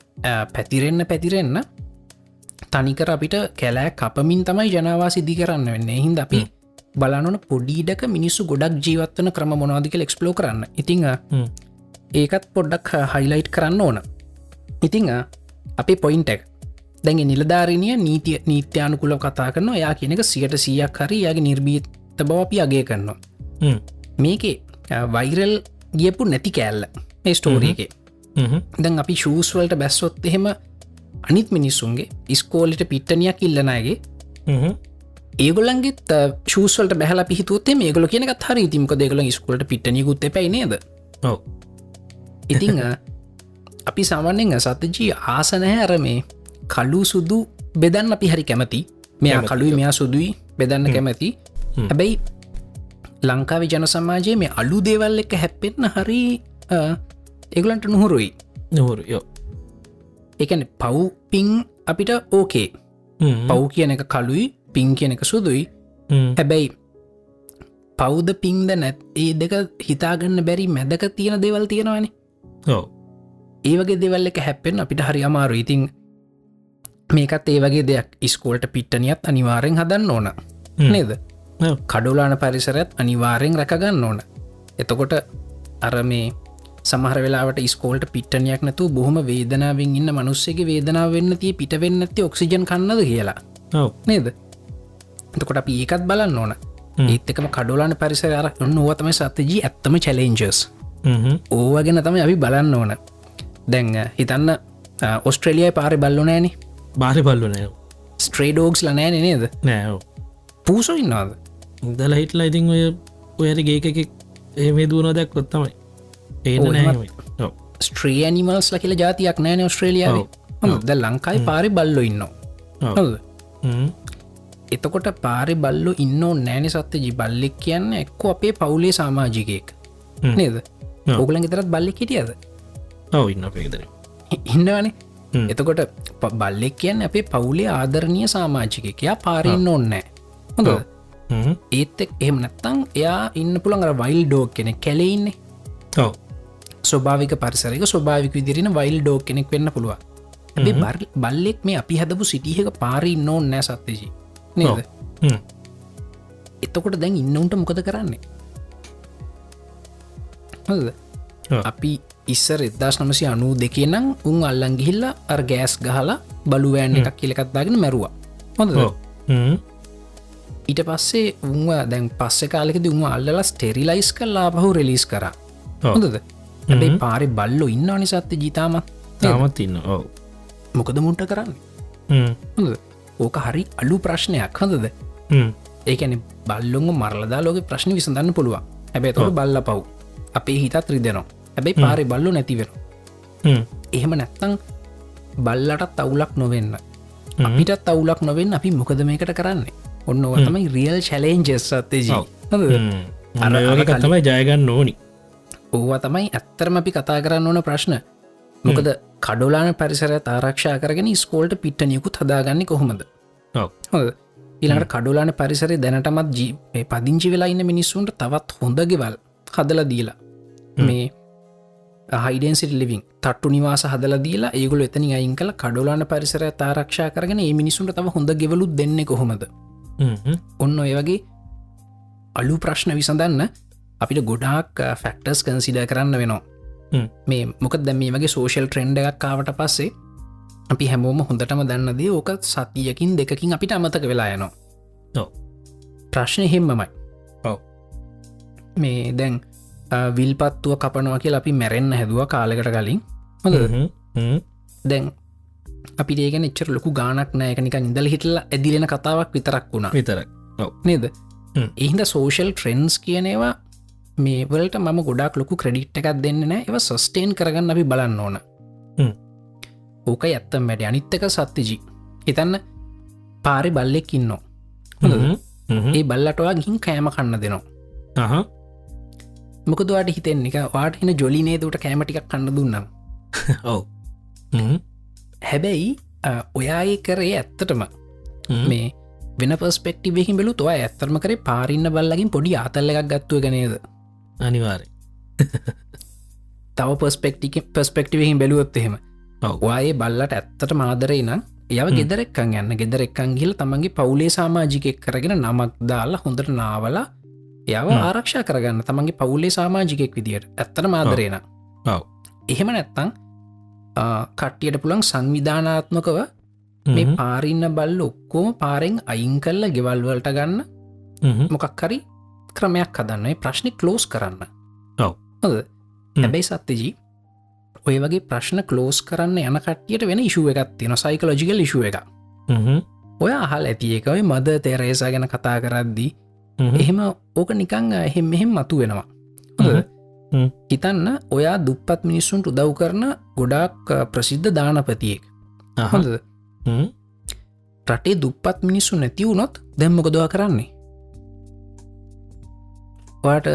පැතිරෙන්න පැතිරෙන්න තනිකර අපිට කැලෑ කපමින් තමයි ජනවා සිදි කරන්න වෙන්න හින්ද අපි බලනන පොඩීඩක මිනිස්සු ගොඩක් ජීවත්වන ක්‍රම මොනවාදික එක්ස්පලෝ කරන්න. ඉතිං ඒකත් පොඩ්ඩක් හයිලයිට් කරන්න ඕන. ඉතිං අපේ පොයින්ටක් දැඟ නිලධාරණය නීතිය නීත්‍යානුකුල කතා කරන යා කියනක සියට සියක් හරි යාගේ නිර්බීත බව අපි අගේ කරනවා. මේකේ වෛරල් ගියපු නැති කෑල්ල. මේ ස්ටෝරියගේ දැන් අපි ශූස්වලට බැස්සොත් එහෙම අනිත් මිනිස්සුන්ගේ ඉස්කෝලිට පිට්ටනයක් ඉල්ලනගේ ඒගොලන්ගේ ශූස්වලට බැහල පිහිතුත්තේ මේගොල කියනක හරි තිමක දෙගල ස්කලට පිට්ටනිකුත් පැයි නේද? ඉතිං අපි සාමාන්‍යෙන් සතජී ආසනහැ අර මේ කලු සුදු බෙදන්න අපි හරි කැමති. මෙයා. කළුයි මෙයා සුදුයි බෙදන්න කැමැති. හැබැයි ලංකාවේ ජන සමාජයේ මේ අලු දේවල් එක හැප්පෙන්න්න හරි එගලන්ට නුහුරුයි. නොහුරු යෝ එකන පව් පින් අපිට ඕකේ. පව් කියන එක කලුයි පින් කියන එක සුදුයි. හැබැයි පෞද පින්ද නැත් ඒ දෙක හිතාගන්න බැරි මැදක තියෙන දෙවල් තියෙනවානේ. ඔව. ඒවගේ දෙවල් එක හැප්පෙන් අපිට හරි අමාරු ඉතින් මේකත් ඒ වගේ දෙයක් ඉස්කෝල්ට පිට්ටනියත් අනිවාරෙන් හදන්න ඕන. නේද? කඩුලාන පරිසරත් අනිවාරයෙන් රැකගන්න ඕන. එතකොට අර මේ සමහර වෙලාට ස්කෝල්ට පිට්ටනයක් නැතු බොහම වේදනාවෙන් ඉන්න මනුස්සේගේ වේදනාව වෙන්න තිය පිට වෙන්න ඇති ඔක්සිජන් කන්නද කියලා. නේද එතකොට අපි ඒකත් බලන්න ඕන. ඒත්තකම කඩුලාන පරිසර අර ඔන්න ඕතම සත්තජී ඇත්තම චලෙන්ජස් ඕවගෙන තම අපි බලන්න ඕන. දැන් හිතන්න ඔස්ට්‍රලියය පාරි බල්ලු නෑන බාරි පල්ලු නෑ ස්ට්‍රේඩෝක්ස් ලනෑන නේද? නෑෝ පූසෝ ඉන්නවාද? දල හිටලා ඉතින් ඔය ඔයට ගේක ඒමේ දුවන දැක් කොත්තමයි නෑ ස්ට්‍රේ නිමල්ස් ල කියල ජාතියක් නෑන ඔස්ට්‍රේලියාව ද ලංකායි පාරි බල්ලො ඉන්න එතකොට පාරි බල්ලු ඉන්න නෑන සත්‍ය ජි. බල්ලෙක් කියන්න එක්ක අපේ පවුලේ සාමාජිකයෙක්. නේද. ඔගලන් තරත් බල්ලෙක් හිටියද? ඔව ඉන්න පේදර ඉන්නවනේ. එතකොට බල්ලෙක් කියන්න අපේ පවුලේ ආදරණය සාමාජිකකයා පාරන්න ඕන්නෑ හොඳ. ඒත් එහෙම නැත්තං එයා ඉන්න පුළන් අර වයිල් ඩෝක් කෙනෙ කැලෙඉන්නේ ඔව. ස්වභාවික පරිසරක ස්වභාවික විදිරෙන වයිල් ඩෝක් කෙනෙක් වෙන්න පුළුව බල්ලෙක් මේ අපි හදපු සිටියක පාරි නෝන් නෑ සත්්‍යජී නේද? එතකොට දැන් ඉන්නඋන්ට මොකද කරන්නේ. අපි ඉස්සර එදදාස් නමසි අනු දෙකේ නම් උන් අල්ලන් ගිහිල්ල අර් ගෑස් ගහලා බලුවෑන් එකක් කියලකත්දාගෙන මැරුවා. හොඳ ඊට පස්සේ උන්ව දැන් පස්ස කාලෙකද උම අල්ලලා ස්ටෙරිලයිස් කල්ලා පහු රෙලිස් කර. හොඳද? හැබයි පාරි බල්ලො ඉන්න අනිසත්ත ජීතාමත් තාමත්. ඉන්න ඔව. මොකද මුන්ට කරන්න? හොඳ ඕක හරි අලු ප්‍රශ්නයක් හඳද? ඒකැන බල්ලොම මරලදා ලෝක ප්‍රශ්න විසඳන්න පුළුවන්. හැබැ තොට බල්ල පව් අපේ හිතත් රිදෙනවා. හැබැයි පාරි බල්ලු නැතිවෙන එහෙම නැත්තං බල්ලටත් අවුලක් නොවෙන්න. අපිටත් අවුලක් නොවෙන් අපි මොකද මේකට කරන්නේ? ඔන්න තමයි රියල් චලෙන්ජස් සත්තේජී අර- අර අරක කලින්- තමයි ජයගන්න ඕනි. ඕවා තමයි ඇත්තරම අපි කතා කරන්න ඕන ප්‍රශ්න මොකද කඩොලාන පරිසර තාරක්ෂා කරගෙන ස්කෝල්ට පිට්ටනියකුත් හදාගන්න කොහොමද? ඉලාට කඩුලාන පරිසරේ දැනටමත් ජී මේ පදිංචි වෙලා ඉන්න මිනිස්සුන්ට තවත් හොඳගෙවල් හදල දීලා. මේ හයිඩන්සිට ලිවිං තට්ටු නිවාස හදල දීලා ඒගුල එතනි අයින් කල කඩුලාන පරිසර තාරක්ෂා කරගෙන ඒ මිනිසුන්ට තව හොඳ ගෙවලුත් දෙන්න කොහොමද? ඔන්න ඔය වගේ අලු ප්‍රශ්න විසඳන්න අපිට ගොඩාක් ෆැක්ටර්ස් කන්සිඩ කරන්න වෙනවා. මේ මොක දැම මේ වගේ සෝෂල් ට්‍රෙන්ඩ එකක් කාවට පස්සේ අපි හැමෝම හොඳටම දන්නදේ ඕක සතියකින් දෙකින් අපිට අමතක වෙලා යනවා. ප්‍රශ්නය හෙම්මමයි. ඔව්. මේ දැන් විල්පත්තුව කපනවා කියලා අපි මැරෙන්න්න හැදුව කාලෙකට කලින්. හොඳ දැන් අපි ඒගෙන එච්චර ලොකු ගානක් නෑකනික ඉඳල හිටල ඇදිලෙන කතාවක් විතරක් වුණා. විතරක් නේද. එහින්ද සෝෂල් ට්‍රෙන්න්ස් කියනවා මේවලට මම ගොඩක් ලොකු ක්‍රඩිට් එකක් දෙන්න නෑ ඒව සස්ටේන් කරගන්න අපි බලන්න ඕන. ඕක ඇත්තම් වැඩ. අනිත්තක සත්තිජී හිතන්න පාරි බල්ලෙක් හොඳද? ඒ බල්ලටවා ගින් කෑම කන්න දෙනවා. මොකදවාට හිතෙන් එක වාට හින ජොලිනේ දුට කෑමටික් කන්න දුන්නම් ඔව. හැබැයි ඔයාඒ කරේ ඇත්තටම. මේ වෙන පස්පෙක්ටිවකින් බෙලු තුව ඇත්තරම කරේ පාරින්න බල්ලගින් පොඩි ආතල්ල එකක් ගත්තුව ගනේද අනිවාරය තව පස්පෙක්ටි පස්පෙක්ටිවහින් බැලුවොත් එහෙම. ඔව්. වායේ බල්ලට ඇත්තට මාදරේ නම් යව ගෙදරෙක්කන් යන්න. ගෙදරෙක්කන් ගිල තමන්ගේ පවුලේ සාමාජිකෙක් කරගෙන නමක් දාලා හොඳට නාවලා යව ආරක්ෂා කරගන්න. තමන්ගේ පවුලේ සාමාජිකෙක් විදියට ඇත්තට මාදරේන. එහෙම නැත්තං කට්ටියට පුළන් සංවිධානාත්මකව මේ පාරින්න බල්ල ඔක්කෝම පාරෙන් අයින් කල්ල ගෙවල්වලට ගන්න. මොකක් හරි ක්‍රමයක් හදන්න ප්‍රශ්නි කලෝස් කරන්න. ඔව්. හැබැයි සත්‍යජී ඔය වගේ ප්‍රශ්න කලෝස් කරන්න යන කට්ටියට වෙන ඉශුව එකක් තියෙන සයිකලෝජිකල් ඉශුව එක ඔය අහල් ඇති එකයි මද තෙරේසා ගැන කතා කරද්දී එහෙම ඕක නිකං එහෙම මෙහෙම මතු වෙනවා. හිතන්න ඔයා දුප්පත් මිනිස්සුන්ට උදව් කරන ගොඩාක් ප්‍රසිද්ධ දානපතියෙක්. හොඳද? රටේ දුප්පත් මිනිස්සු නැතිවුණොත් දැම්මකොදවා කරන්නේ වාට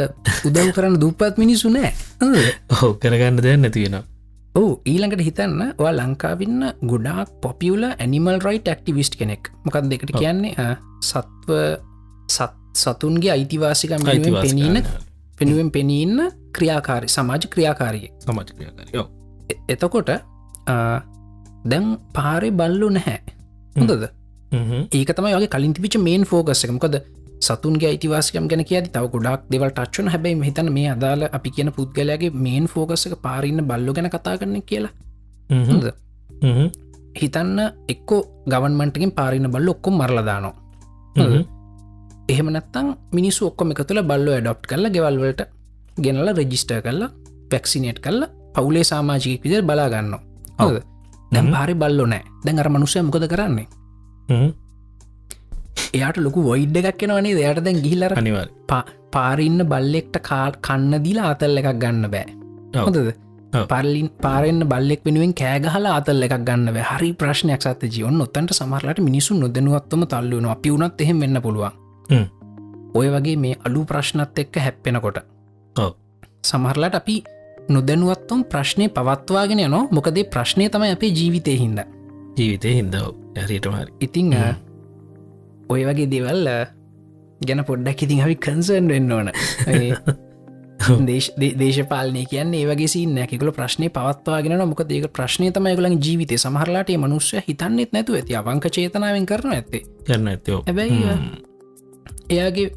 උදව් කරන්න දුප්පත් මිනිස්සු නෑ. ඔහු කරගන්න දෙයක් නැතිවෙන ඕ ඊළඟට හිතන්න ඔයා ලංකාවින්න ගොඩාක් පොපියල ඇනිමල් රයිට් ක්ටිවිස්ට් කෙනෙක්. මොකක් දෙකට කියන්නේ? සත්ව සත් සතුන්ගේ අයිතිවාසිකම් පෙනීන පෙනුවෙන් පෙනීන්න ක්‍රියාකාරි සමාජ ක්‍රියාකාරිය සමාජ ක්‍රියාකාරයෝ එතකොට දැන් පාරෙ බල්ලු නැහැ. හොඳද? ඒක තමයි වගේ කලින් තිබිච මේන් ෆෝකස් එකමකොද සතුන්ගේ අයිතිවාසිකම් ගැන කිය තව ගොඩක් දෙවල් ටච්චන හැබැයි හිතන මේ අදාල අපි කියන පුද්ගලයාගේ මේන් ෆෝකස් එක පාරන්න බල්ලු ගැන කතා කරන කියලා. හිතන්න එක්කෝ ගවන්මන්ටකින් පාරින්න බල්ල ඔක්කොම් මරලදානවා එහෙම නැත්තං මිනිස්සු ඔක්කොම එක තුළ බල්ලෝ ඩොප් කල්ල ගෙවල්වලට ගෙනල රෙජිස්ටර් කල්ලා පැක්සිනේට් කල්ල පවුලේ සාමාජික විදිර බලාගන්න හොද දැම් පාරි බල්ලො නෑ දැන් අර මනුසය මොකද කරන්නේ එයාට ලොකු වොයිඩ් එකක් කෙනවනේ දෙයට දැන් ගිහිල්ලර අනිවර් පාරින්න බල්ලෙක්ට කාල් කන්න දීලා අතල් එකක් ගන්න බෑ. ඔව්. පල්ලින් පාරෙන්න්න බල්ලෙක් වෙනුවෙන් කෑගහල අතල් එකක් ගන්න හරි ප්‍රශ්නයක් සත ජීවන්න ඔත්තන්ට සමහරලට මිනිසු නොදනුවත්වම තල්ලුවන අපිවුනත් එහෙම වෙන්න පුළුවන්. ඔය වගේ මේ අලු ප්‍රශ්නත් එක්ක හැප්පෙනකොට. සමහරලට අපි නොදැනුවත්තුම් ප්‍රශ්නය පවත්වාගෙන යනවා. මොකදේ ප්‍රශ්නය තමයි අපේ ජීවිතය හින්ද. ජීවිතය හින්දව ඇරටමරි ඉතිං ඔය වගේ දෙවල් අ, ගැන පොඩ්ඩක් ඉතින් අපි කන්සර්න් වෙන්න ඕන. දේශපාලනය කියන්න ඒවගේ සින්න ඇකල ප්‍රශ්නය පවත්වාගෙන මොක ඒක ප්‍රශ්නය තමයිගලන් ජීවිතය. සමහරලාට ඒ මනුස්්‍ය හිතන්නෙත් නැතු ඇති. අවංක චේතනාවෙන් කරන ඇත්තේ. කරන්න ඇතයෝ හැබැයි එයාගේ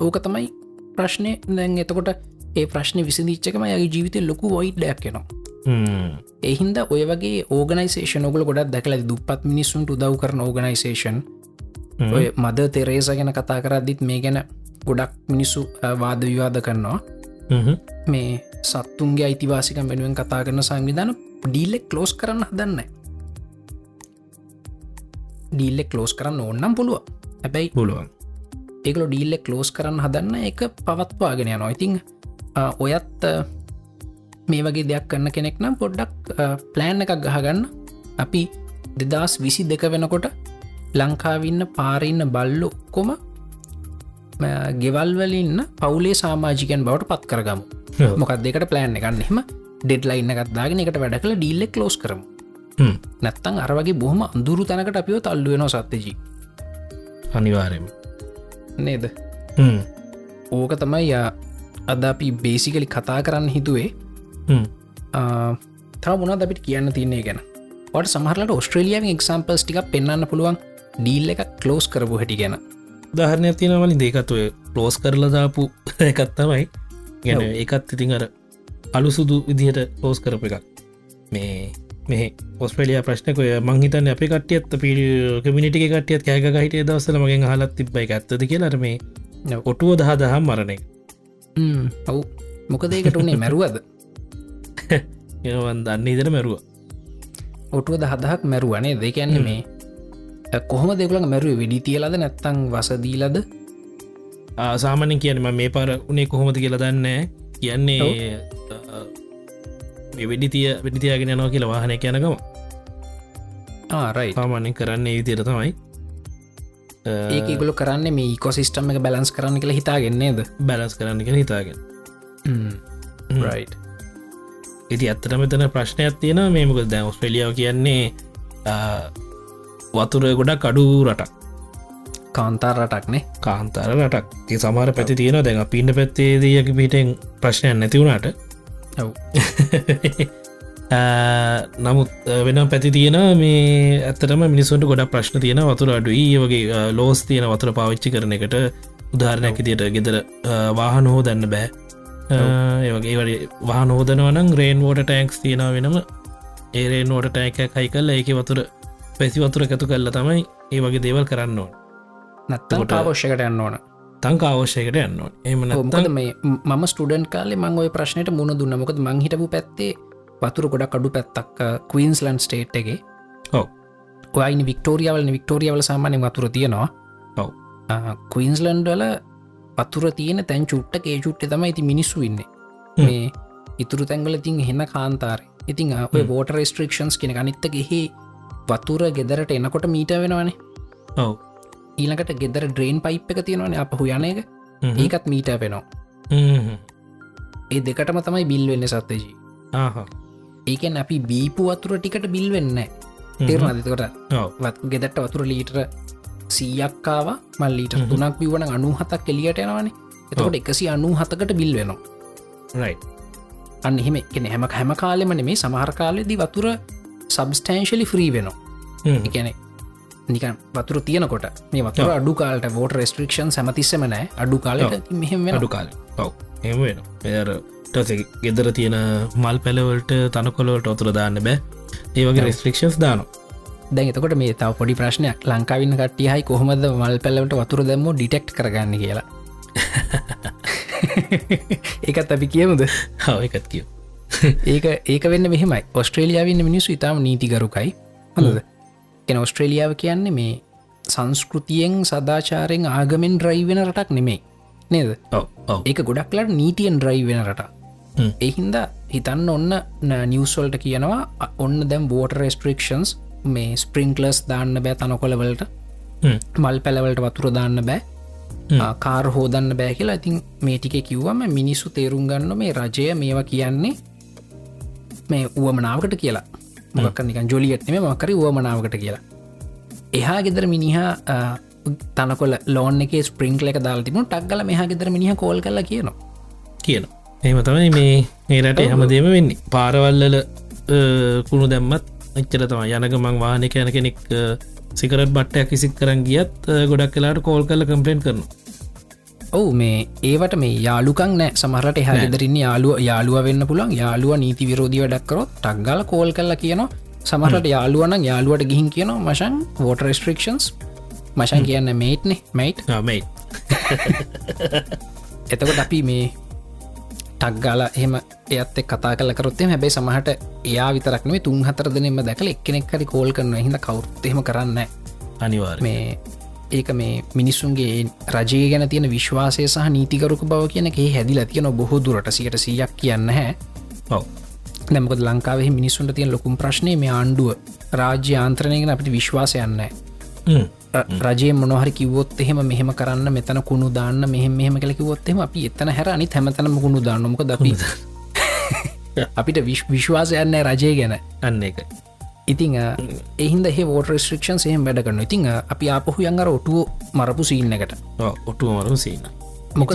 ඕක තමයි ප්‍රශ්නය දැන් එතකොට ඒ ප්‍රශ්න විසිදිච්චකම යගේ ජීවිතය ලොකු වොයිඩ්ඩයක් කෙනවා එහින්ද ඔය වගේ ඕගනයිසේෂන ඔගල ගොඩක් දැකල දුපත් මිනිස්සුන්ට උදව් කරන ඕගනයිසේෂන් ඔය මද තෙරේස ගැන කතා කරද්දිත් මේ ගැන ගොඩක් මිනිස්සු වාද විවාද කරනවා. මේ සත්තුන්ගේ අයිතිවාසිකම් වෙනුවෙන් කතා කරන සංවිධාන ඩීල්ලෙක් කලෝස් කරන්න හදන්න ඩීල්ලෙක් කලෝස් කරන්න ඕන්නම් පුළුව හැබැයි පුළුවන්. ඒකල ඩීල්ලෙක් කලෝස් කරන්න හදන්න එක පවත්වාගෙන යනවා. ඉතිං ඔයත් මේ වගේ දෙයක් කරන්න කෙනෙක් නම් පොඩ්ඩක් ප්ලෑන් එකක් ගහගන්න. අපි දෙදස් විසි දෙක වෙනකොට ලංකාවින්න පාරඉන්න බල්ලු කොම ගෙවල්වලින්න පවුලේ සාමාජිකයන් බවට පත් කරගමු. මොකක් දෙකට ප්ලෑන් එකන්න එෙම ඩෙඩ්ලයින්න එකත්දාගෙන එකට වැඩ කළ ඩිල්ලෙක් ලෝස් කරමු. නැත්තං අරවගේ බොහම අඳුරු තැනකට අපිෝ තල්ලුවෙන සත්්‍යජී. අනිවාරයම නේද? ඕක තමයි අද අපි බේසිකලි කතා කරන්න හිතුවේ. තව මුණ අපිට කියන්න තියන්නේ ගැන? වට සමහරලට ඔස්ට්‍රලියාව එක්සම්පල්ස් ටික පෙන්න්න පුළුවන් ඩීල් එක කලෝස් කරපු හැටි ගැන. දහරණයක් තියෙනවලින් දෙකත්වය ලෝස් කරලදාපු එකත් තමයි. ගැන ඔව්. ඒකත් ඉතින් අර අලු සුදු විදිහට ලෝස් කරප එකක්. මේ මේ ඔස්ට්‍රලිය ප්‍රශ්නකොය මංහිතන්න අප කටියත් පිල් කමිනිටි කටියත් කෑක හිට දවසල මගෙන් හලත් තිබ්බයි ඇත්තද කියලට මේ. ඔටුව දහ දහම් මරණය. ඔවු. මොකදේකට උනේ මැරුවද? ඒවන් දන්න ඉදර මැරුව. ඔටුව දහදහක් මැරුවනේ දෙකන්නේ මේ කොහොම දෙකලඟ මැරුව? වෙඩි තියලද නැත්තං වසදීලද සාමනින් කියනම මේ පර උනේ කොහොමද කියලා දන්න කියන්නේ වෙඩි තිය වෙඩිතියාගෙන යනවා කියලා වාහනය යනකම ආරයි සාමාන්‍යෙන් කරන්නේ විතිර තමයි. ඒකගොල කරන්න මේ කොසිස්ටම් එක බැලන්ස් කරන්න කියලා හිතාගෙන්නේද බැලස් කරන්න කියෙන හිතාගෙන. රයි් ඉති අත්තට මෙතන ප්‍රශ්නයක් තියෙන මේමක දැන් ඔස්ට්‍රලියාව කියන්නේ වතුර ගොඩක් අඩු රටක්. කාන්තාර රටක්නේ කාන්තර රටක්. ඒ සමහර පැති තියෙන දැන් පින්න පැත්තේදක පිටෙන් ප්‍රශ්නයක් නැතිවුණට ඔව්. නමුත් වෙන පැති තියෙන මේ ඇත්තටම මිනිසුන්ට ගොඩ ප්‍රශ්න තියෙන වතුර අඩුයි. වගේ ලෝස් තියෙන වතුර පාවිච්චි කරන එකට උදාරණයක් ඉදිට ගෙදර වාහන හෝ දන්න බෑ ඒවගේ වඩ වාහන හෝදනවනම් රේන් වෝට ටෑන්ක්ස් තියෙන වෙනම. ඒරේ නෝට ටෑක කයි කල්ල ඒක වතුර පැසි වතුර ඇතු කල්ල තමයි ඒ වගේ දේවල් කරන්න ඕන. නැත්තම් කොට- පාවශ්‍යකට යන්න ඕන. තංක අවශ්‍යකට යන්න එම මොකද මේ මම ස්ටඩන්් කාලේ මං ඔය ප්‍රශ්නයට මුණ දුන්න. මොකද මං හිටපු පැත්තේ වතුර ගොඩක් අඩු පැත්තක් කවීන්ස්ලන්් ස්ටේට් එක. ඔව්. ඔයයින වික්ටෝරියාවල වික්ටෝරියාවල සාමානය වතුර තියෙනවා. ඔව්. කවීන්ස්ලන්ඩ් වල පතුර තියෙන තැන් චුට්ට ඒ චුට්ට තම ඉති මිනිස්සු ඉන්න. මේ ඉතුරු තැන්ගල තින් හෙන්න කාන්තාර. ඉතින් ඔය බෝට රෙස්ට්‍රක්ෂන්ස් කෙන අනිත්තගෙහි වතුර ගෙදරට එනකොට මීට වෙනවනේ. ඔව. ඊළඟට ගෙදර ඩ්‍රේන් පයිප් එක තියෙනවන අප හුයන එක. ඒකත් මීට වෙනවා. ඒ දෙකටම තමයි බිල් වෙන්න සත්තජී ඒකෙන් අපි බීපු වතුර ටිකට බිල් වෙන්න තේරන දෙකට වත් ගෙදට වතුර ලීටර සීයක්කාව මල්ලීට තුනක් පිවන අනු හතක් කෙලියට යනවානේ. එතකොට එකසි අනු හතකට බිල් වෙනවා. රයි අන්න එහෙම එකන හැම හැම කාලෙම නෙමේ සමහර කාලෙදි වතුර සබස්ටන්ශලි ෆ්‍රී වෙනවා. එකනෙ නිකන් වතුර තියනකොට මේ වතුර අඩු කාලට වෝට රෙස්ට්‍රික්ෂන් සැමතිස්සම නෑ අඩු කාලට මෙහෙම අඩු කාල. ඔව. එම වෙන එර ගෙදර තියෙන මල් පැලවලට තනකොලවට ඔතුර දාන්න බෑ. ඒවගේ රෙස්ට්‍රික්ෂන්ස් දානවා. දැන් එතකොට මේ තව පොඩි ප්‍රශ්නයක්. ලංකාවින්න කට්ටිය හයි කොහොමද මල් පැල්ලට වතුර දැම්ම ඩිටෙක්් කරගන්න කියලා? ඒකත් අපි කියමුද? හව එකත් කිය ඒක ඒක වෙන්න මෙහෙමයි. ඔස්ට්‍රේලියාවන්න මිනිස්සු ඉතාම නීතිගරුකයි. හොඳද? එන ඔස්ට්‍රේලියාව කියන්නේ මේ සංස්කෘතියෙන් සදාචාරයෙන් ආගමෙන් ඩ්‍රයිවෙන රටක් නෙමේ නේද? ඒක ගොඩක්ලට නීතියෙන් ඩ්‍රයිවෙන රට එහින්ද හිතන්න ඔන්න නිවස්වල්ට කියනවා ඔන්න දැම් බෝට රෙස්ට්‍රික්ෂන්ස් මේ ස්පරිංක්ලස් දාන්න බෑ තනකොලවලට මල් පැලවලට වතුර දාන්න බෑ. කාර හෝදන්න බෑ කියලා ඉතින් මේ ටික කිව්වම මිනිස්සු තේරුම් ගන්න මේ රජය මේවා කියන්නේ මේ වුවමනාවකට කියලා. මොකක් නිකන් ජොලියට්ම මකර වුවමනාවකට කියලා. එහා ගෙදර මිනිහා තනකොල ලෝන් එක ස්පරිංක්ල එක දාල් තිබුණ ටක්ගල මෙහා ගෙදර මිනිහ කෝල් කල කියනවා. කියන එහම තමයි මේ මේ රට හැමදේම වෙන්නේ. පාරවල්ලල කුණු දැම්මත් එච්චර තම යනක මං වානක යන කෙනෙක් සිකරත් බට්ටයක් කිසිත් කරන් ගියත් ගොඩක් කලාට කෝල් කල කම්පලේන් කරන ඔවු මේ ඒවට මේ යාලුකන් නෑ. සමහරට එහ ෙදරන්න යාලුව යාලුව වෙන්න පුළන් යාලුව නීති විරෝධීව ඩක්කරොත් ටක්ගල කෝල් කල්ල කියනවා. සමහට යාලුවන යාලුවට ගිහින් කියන මශන් වෝට රෙස්ට්‍රික්ෂන්ස් මශන් කියන්න මේට්නේ මයිට් මයි එතකොට අපි මේ ටක්ගාල එහෙම එයත් කතා කල කරොත්තේ හැබයි සමහට එයා විතරක්නේ තුන් හතර දෙනෙම දැකල එක්කෙනෙක් හරි කෝල් කරන හිද කවුත්තෙම කරන්න අනිවාර් මේ ඒක මේ මිනිස්සුන්ගේ රජය ගැන තියෙන විශ්වාසය සහ නීතිකරුක බව කියන ඒ හැදිල තියෙන බොහෝ දුරට සියට සියක් කියන්න හැ. ඔව. නැමකද ලංකාවේ මිනිස්සුන්ට තියෙන ලොකුම් ප්‍රශ්නය මේ ආණ්ඩුව. රාජ්‍ය ආන්ත්‍රණයගෙන අපිට විශ්වාසයන්න රජය මොනහරි කිවොත් එහෙම මෙහෙම කරන්න මෙතන කුණු දාන්න මෙහෙම මෙහම කල කිවොත්හෙම අපි එතන හැර අනි හැමතනම කුණු දාන්නමක දපි අපිට විශ්වාසයන්න රජය ගැන. අන්න එක ඉතිං එහින්ද වෝට රස්ට්‍රික්ෂන් සහම වැඩ කරන්න ඉතිං අපි ආපහු යංගර ඔටුව මරපු සීන්න එකට. ඔටුව මරු සීන මොක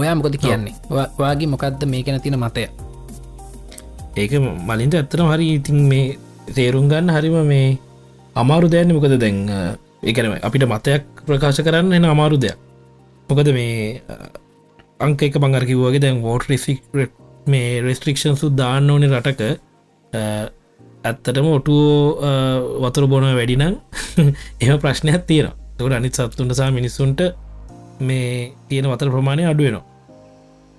ඔයා මොකද කියන්නේ? වාගේ මොකක්ද මේ ගැන තින මතය? ඒක මලින්ට ඇත්තන හරි ඉතින් මේ තේරුම් ගන්න හරිම මේ අමාරු දෑන්න මොකද දැන් ඒකන අපිට මතයක් ප්‍රකාශ කරන්න එන අමාරු දෙයක්. මොකද මේ අංක එක බංගරකිවගේ දැන් වෝට රිසික් මේ රෙස්ට්‍රික්ෂන් සු දාන්න ඕනේ රටක ඇත්තටම ඔටුවෝ වතුර බොන වැඩිනම් එම ප්‍රශ්නයක් තියෙන තකට අනිත් සත්තුන්ටසා මිනිස්සුන්ට මේ තියෙන වතර ප්‍රමාණය අඩුවනවා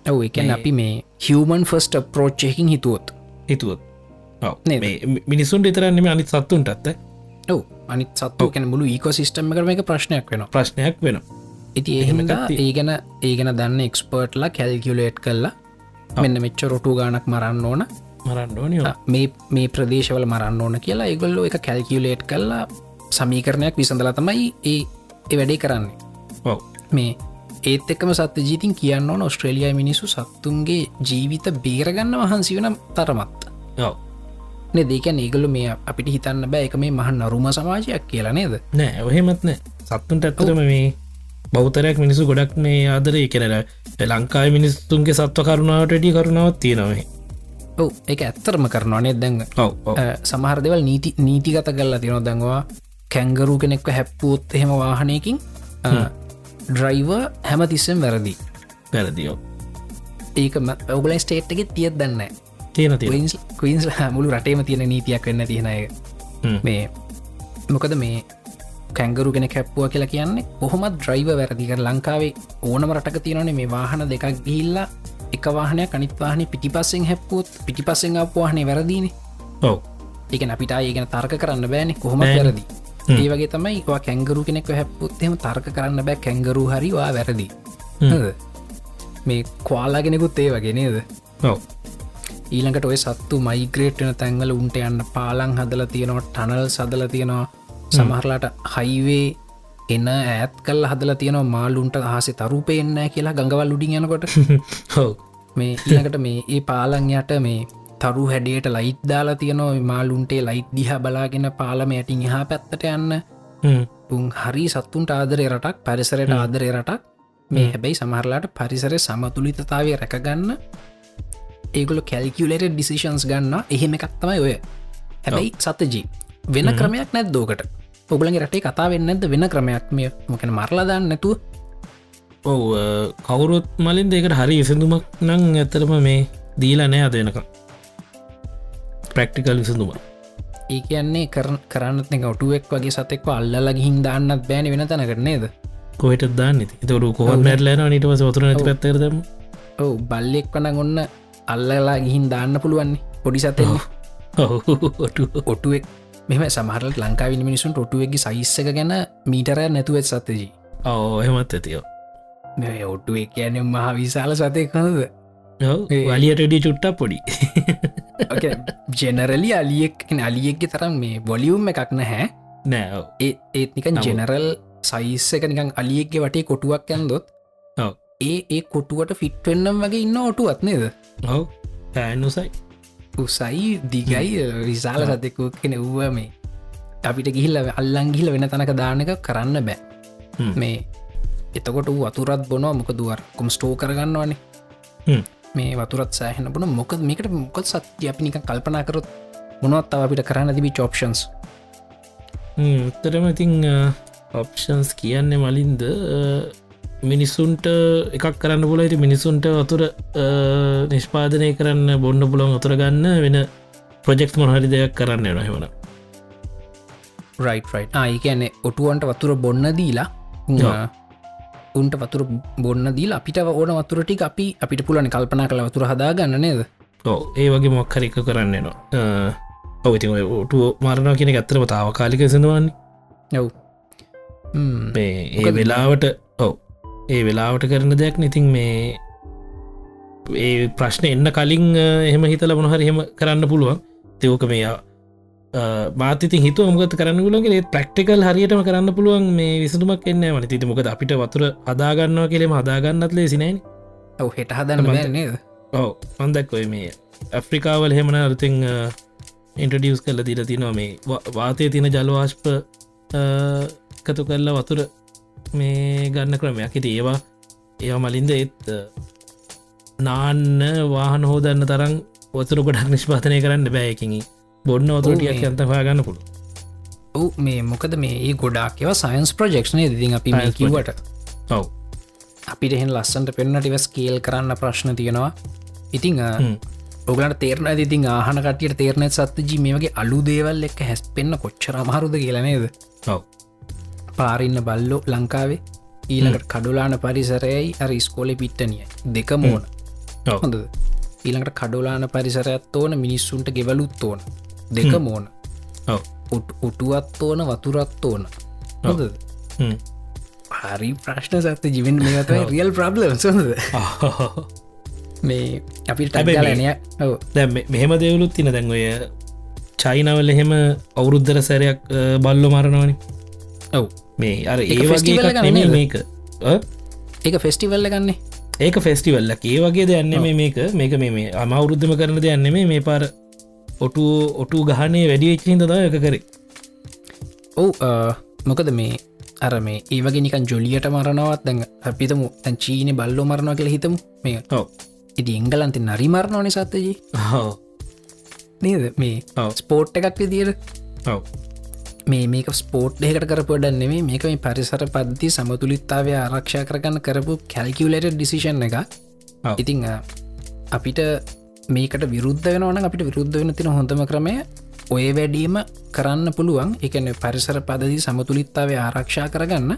ඇව එකන් අපි මේ හිවමන් ෆස්ට ප්‍රෝච්චයකින් හිතුවොත්. හිතුවත්. මිනිසුන් ඉතරන්නම අනිත් සත්තුන්ට ඇත්ත ඔව අනිත් සත්තු කැන මුළු ඒකෝ සිිටම් කරම එක ප්‍රශ්නයක් වෙන ප්‍රශ්නයක් වෙන ඉති එහෙමද ඒ ගැන ඒ ගැන දන්න එක්ස්පර්ට්ලා කැල්කියලේට් කරලා මෙන්න මෙච්ච රොටු ගානක් මරන්න ඕන මරන්නෝනි මේ මේ ප්‍රදේශවල මරන්න ඕන කියලා ඒගොල්ලෝ එක කැල්කියලේට් කරලා සමීකරණයක් විසඳලා තමයි ඒ වැඩේ කරන්නේ. ඔව. මේ ඒත් එක්කම සත්‍ය ජීතින් කියන්න ඕන ඔස්ට්‍රේලියයා මිනිසු සත්තුන්ගේ ජීවිත බේරගන්න වහන්සි වන තරමත්. ඔව. දෙක ඒගලු මේ අපිට හිතන්න බෑ එක මේ මහන් නරුම සමාජයක් කියලා නේද? නෑ ඔහෙමත් නෑ. සත්තුන්ට ඇත්තරම මේ බෞතරයක් මිනිසු ගොඩක් මේ ආදරය කෙනර ලංකායි මිනිස්තුන්ගේ සත්ව කරුණාවටඩි කරුණාවත් තියෙනවේ ඔව එක ඇත්තරම කරනවා නේ දැන්? සමහර දෙවල් නීති නීතිගත කල්ලා තියෙන දැන්වා කැංගරූ කෙනෙක්ව හැප්පූත් එහෙම වාහනයකින් ඩ්‍රයිව හැම. තිස්සෙන් වැරදි. පැරදියෝ ඒක ඔගලන් ස්ටේට්ගේ තියත් දන්න තියෙන තිය කයින්ස් මුළු රටේම තියෙන නීතියක් වෙන්න තියෙනය මේ මොකද මේ කැංගරු ගෙන කැප්පුුව කියලා කියන්නේ කොහොමත් ඩ්‍රයිව වැරදිකර ලංකාවේ ඕනම රටක තියෙනනේ මේ වාහන දෙකක් ගිල්ලා එක වාහනය කනිත්වාහන පිටිපස්සෙන් හැප්පුත් පිටිපස්සෙන් අපවාහනය වැරදිනේ. ඔව. ඒක අපිට ඒගෙන තර්ක කරන්න බෑනෙ. කොහොම වැරදි? ඒ වගේ තමයි කැංගරු කෙනෙක් හැප්පුත්හෙම තර්ක කරන්න බෑ කැංගරු හරිවා වැරදි. මේ කවාලාගෙනෙකුත් ඒ වගේ නේද? ඔව. ඊළඟට ඔය සත්තු මයිග්‍රේට්න තැන්වල උන්ට යන්න පාලං හදල තියෙනවා ටනල් සදල තියෙනවා. සමහරලාට හයිවේ එන්න ඇත් කල් හදල තියෙන මාලුන්ට අහසේ තරුපයෙන්න්න කියලා ගඟවල් උඩින් යනකොට. හෝ මේ ඊළඟට මේ ඒ පාලන් යට මේ තරු හැඩියට ලයිට් දාලා තියනවා. මාලුන්ටේ ලයිට් දිහ බලාගෙන පාලම ඇටින් එහා පැත්තට යන්න. උන් හරි සත්තුන්ට ආදරය රටක් පරිසරයට ආදරය රටක්. මේ හැබැයි සමහරලාට පරිසරය සමතුලිතතාවය රැකගන්න. ඒගොල කැල්කියලට ඩිසිෂන්ස් ගන්න එහෙම එකත්තමයි ඔය. හැබැයි සතජී වෙන ක්‍රමයක් නැත් දෝකට ඔබලගේ රටේ කතා වෙන්න ඇද වෙන ක්‍රමයක්? මේ මොකන මරලාදන්න නැතුව? ඔව කවුරුත් මලින් දෙකට හරි විසඳුමක් නං ඇතරම මේ දීලා නෑ අදනක ප්‍රක්ටිකල් විසඳුම ඒ කියන්නේ කරන කරන්නත් ඔටුවෙක් වගේ සතෙක්ව අල්ලලා ගිහින් දාන්නත් බෑන වෙන තැන කරනේද කොහට දාන්න තවරු කොහත් මැටලන නිට වතුර නැති පැත්තරදම ඔව බල්ලෙක් වන ඔන්න අල්ලලා ගිහින් දාන්න පුළුවන්නේ පොඩි සතෙන්නේ ඔටුවෙක් මෙම සමහරට ලංකාවිනි මිනිසුන් ොටුවෙක්ගේ සයිස්සක ගැන මීටරය නැතුවත් සතජී ඕ එහෙමත් ඇතියෝ ඔටුවෙක් කියන මහ විශාල සතයකද වලියටඩි චුට්ටක් පොඩි. ජෙනරලි අලියෙක් අලියෙක්ගේ තරම් මේ බොලියුම් එකක් නැහැ. නෑ ඒ ඒත් නිකන් ජෙනරල් සයිස්ස එක නිකං අලියෙක්ගේ වටේ කොටුවක් ඇන්දොත් ඔව්. ඒ ඒ කොටුවට ෆිට්වෙන්නම් වගේ ඉන්න ඔටුවත් නේද? ඔව පෑනුසයි උසයි දිගයි විශාල සතෙකු කෙන ව්ව මේ අපිට ගිහිල්ල අල්ලං ගිහිල වෙන තනක දාන එක කරන්න බෑ. මේ එතකොට වතුරත් බොනවා මොක දුවර කොම් ස්ටෝ කරගන්නවානේ. හ්ම්. මේ වතුරත් සෑහන බොන මොකද මේකට මොකත් සත්‍ය? අපි නික කල්පනා කරොත් මොනවත් අව අපිට කරන්න තිබි චෝප්ෂන්ස් තරම ඉතිං ඔප්ෂන්ස් කියන්නේ මලින්ද මිනිස්සුන්ට එකක් කරන්න පුල ඇති මිනිසුන්ට වතුර නිෂ්පාදනය කරන්න බොන්න පුළොන් වතුර ගන්න වෙන ප්‍රජෙක්් මොහරි දෙයක් කරන්න නොහෙවන රයි් රයි් ආයි කියන්නේ ඔටුවන්ට වතුර බොන්න දීලා. උන්ට වතුර බොන්න දීල අපිට ඕන වතුරටි අපි අපිට පුලන කල්පනා කළ වතුර හදාගන්න නේද? ඕ ඒ වගේ මොක්හරික කරන්න නවා ඔවති ඔටුව මරණ කියෙන ඇත්තරම තාව කාලික සඳවන්නේ. මේ ඒ වෙලාවට ඒ වෙලාවට කරන දෙයක් ඉතින් මේ ඒ ප්‍රශ්න එන්න කලින් එහෙම හිතල මොනහර එහෙම කරන්න පුළුවන්. තයෝක මේයා මාතති හිතු මොකත කරන්න පුලන්ගේ ප්‍රක්ටිකල් හරියටම කරන්න පුළුවන් මේ විසඳුමක් එන්න වන තිති මොකද අපිට වතුර හදාගන්නවා කෙළෙම හදාගන්නත් ලේසිනයින් ඔව් හෙට හදන්න නේද? ඔව මන්දක්කොයි මේ ඇෆ්‍රිකාවල් හෙමන අරතිං ඉන්ටඩියස් කල්ල දිර තිනවා මේ වාතය තින ජලවාශ්ප කතු කරලා වතුර මේ ගන්න ක්‍රමයක්. හිට ඒවා ඒවා මලින්ද ඒත් නාන්න වාහන හෝදන්න තරම් ඔතුර ගොඩක් නිෂ්පාතනය කරන්න බෑයකින් බොන්න ඔතුරටියක් අන්තවා ගන්න පුළු ඔව් මේ මොකද මේ ඒ ගොඩාක්ව සයින්ස් ප්‍රජෙක්ෂනය දිින් අපි මේ කිවට ඔව. අපිට එහෙන් ලස්සන්ට පෙන්නටිව ස්කේල් කරන්න ප්‍රශ්න තියෙනවා. ඉතිං ඔගලට තේරන ඉතින් ආහන කටියට තේරනත් සත්්ජී මේ වගේ අලු දේවල් එක්ක හැස් පෙන්න්න කොච්චර අමහරුද කියලනේද ඔව පාරින්න බල්ලෝ ලංකාවේ ඊළඟට කඩුලාන පරිසරයයි අර ස්කෝලෙ පිට්ටනිය දෙක මෝන. හොඳ ඊළඟට කඩුලාන පරිසරයත් ඕන මිනිස්සුන්ට ගෙවලුත් ඕන. දෙක මෝන උටුවත් ඕන වතුරත් ඕන. හොඳ හරි ප්‍රශ්න සත්ත ජීවෙන් මේත රියල් ප්‍රබ්ලම් සොඳද මේ ටගලනය ඔව. දැ මෙහෙම දෙවලුත් තින දැන් ඔය චයිනවල එහෙම අවුරුද්ධර සැරයක් බල්ලො මරණවනි ඔව් මේ අර ඒ වගේ? මේක? ඒක ෆෙස්ටිවල්ල ගන්නේ ඒක ෆෙස්ටිවල්ල ඒ වගේ දෙයන්න මේ මේක. මේක මේ මේ අමවුරුද්ධම කරන දෙයන්න මේ මේ පාර ඔටු ඔටු ගහනේ වැඩිවෙච්චිහිද ද එක කරේ. ඔව් මොකද මේ අර මේ ඒවගේ නිකන් ජොලියට මරණවත් දැන් අපිතම තැන් චීන බල්ලෝ මරණවා කියල හිතමු. මේ ඔව. ඉති එංගලන්ති නරි මරණවනි සත්තජී නේද? මේ. ස්පෝට් එකක් විදිර ඔව මේ මේක ස්පෝට් එකට කරපොඩන්නෙමේ මේක මේ පරිසර පද්ධති සමතුලිත්තාවය ආරක්ෂා කරගන්න කරපු කැල්කිවලට ඩිසිෂන් එක. ඉතිං අපිට මේකට විරුද්ධ වෙනවන අපිට විරුද්ධ වෙන තින හොඳම ක්‍රමය ඔය වැඩීම කරන්න පුළුවන්. එකන පරිසර පදදි සමතුලිත්තාව ආරක්ෂා කරගන්න.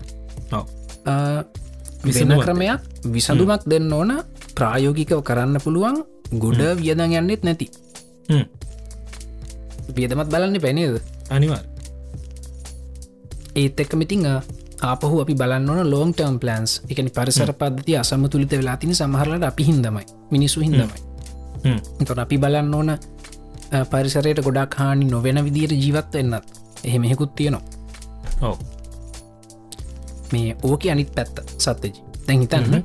විසඳුමක් ක්‍රමයක් විසඳුමක් දෙන්න ඕන. ප්‍රායෝගිකව කරන්න පුළුවන්. ගොඩ වියදන් යන්නෙත් නැති. වියදමත් බලන්න පැනේද අනිවාර් ඒත් එක්ක මිතිං ආපහු අපි බලන්න ලෝන් ටර්ම් ප්ලන්ස් එකනි පරිසර පද්ධති අසමතුලිත වෙලා තින සමහරලට අපි හින්දමයි. මිනිසු හින්දමයි. තොට අපි බලන්න ඕන පරිසරයට ගොඩක් හානි නොවෙන විදියට ජීවත් වෙන්නත්. එහෙම එහෙකුත් තියනවා. ඔව. මේ ඕක අනිත් පැත්ත සත්තජි දැන් හිතන්න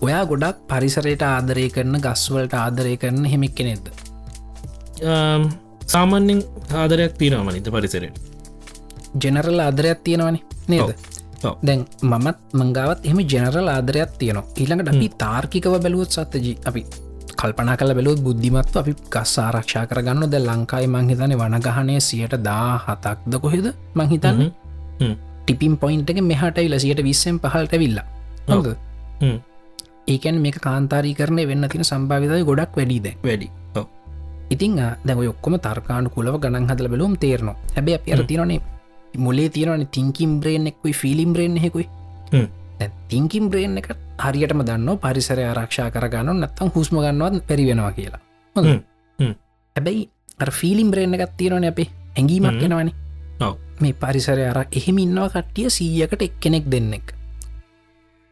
ඔයා ගොඩක් පරිසරයට ආදරය කරන ගස්වලට ආදරය කරන හෙමෙක් කෙනෙද සාමාන්‍යෙන් ආදරයක් තියෙනවා මනිත පරිසරයට ජෙනරල් ආදරයක් තියෙනවනේ නේද. දැන් මමත් මංගාවත් එහම ජෙනරල් ආදරයක් තියනවා. ඊළඟට අපි තාර්කිකව බැලුවොත් සත්තජී අපි කල්පනා කල බැලුවත් බුද්ධිමත්ව අපි ගස් ආරක්ෂා කරගන්න ද ලංකායි මංහිතන වනගහනය සියට දා හතක්ද කොහෙද මංහිතන්න ටිපින් පොයින්ට එක මෙහට ඉල සියට විස්සෙන් පහලට විල්ලා හොද ඒකැන් මේ කාන්තාරී කරණය වෙන්න තින සම්භාවිතය ගොඩක් වැඩීද වැඩි. ඉතින් දැව ඔක්කොම තර්කාණු කුලව ගණන් හදල බලුම් තේරනවා. හැබැ අප අර තිරනේ මුලේ තියෙනවන තිංකිම් බ්‍රේන් එක්කුයි ෆිලිම් බ්‍රේන් හෙකුයි. තිංකිම් බ්‍රේන් එක හරියටම දන්න පරිසරය ආරක්ෂා කරගන්න නැත්තම් හුස්ම ගන්නවත් පැරිවෙනවා කියලා. හැබැයි ෆිලිම් බ්‍රේන් එකත් තියෙනවන අපේ. එෙනවනි ඔව්. මේ පරිසරය අර එහෙම ඉන්නවා කට්ටිය සීයකට එක්කෙනෙක් දෙන්නෙක්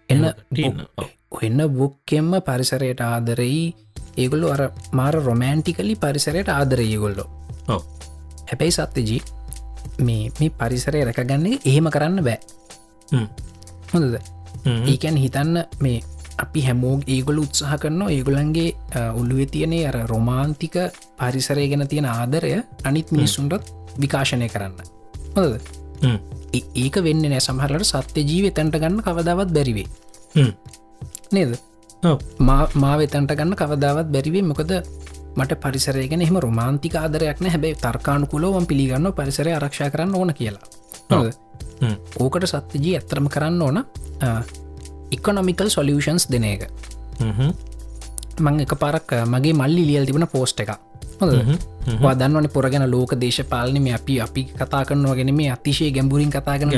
එන්න. ඔන්න බුක්කෙම්ම පරිසරයට ආදරෙයි ඒගොල්ලු අර මාර රොමෑන්ටිකලි පරිසරයට ආදරයගොල්ලො. හැබැයි සත්‍යජී මේ මේ පරිසරය රැකගන්නේ එහෙම කරන්න බෑ හ්ම්. හොඳද හ්ම්. ඒකැන් හිතන්න මේ අපි හැමෝග ඒගොල උත්සාහ කරන්න ඒගොලන්ගේ ඔල්ලුව තියනේ අර රොමාන්තික පරිසරය ගැන තියෙන ආදරය අනිත් මිනිස්සුන්ටත් විකාශනය කරන්න හ්ම්. ඒක වෙන්න නෑ සමහරලට සත්‍ය ජීව තැන්ට ගන්න කවදාවත් බැරිවේ හ්ම්. නේද. මා වෙතන්ට ගන්න කවදාවත් බැරිවේ මොකද මට පරිසරයගෙන එහම රොමාන්තික ආදරයක්න හැබැයි තර්කානුකුලෝවම් පිළිගන්න පරිසරය ආරක්ෂා කරන්න ඕන කියලා. ඕකට සත්‍යජී ඇත්තරම කරන්න ඕන ඉකොනොමිකල් සොලියෂන්ස් දෙන එක. මං එක පරක් මගේ මල්ලි ලියල් තිබෙන පෝස්ට එක. දන්නවන පුරගෙන ලෝක දේශපාලන මේ අපි අපි කතා කරනවා ගෙන මේ අතිශය ගැඹුරින් කතාගෙන.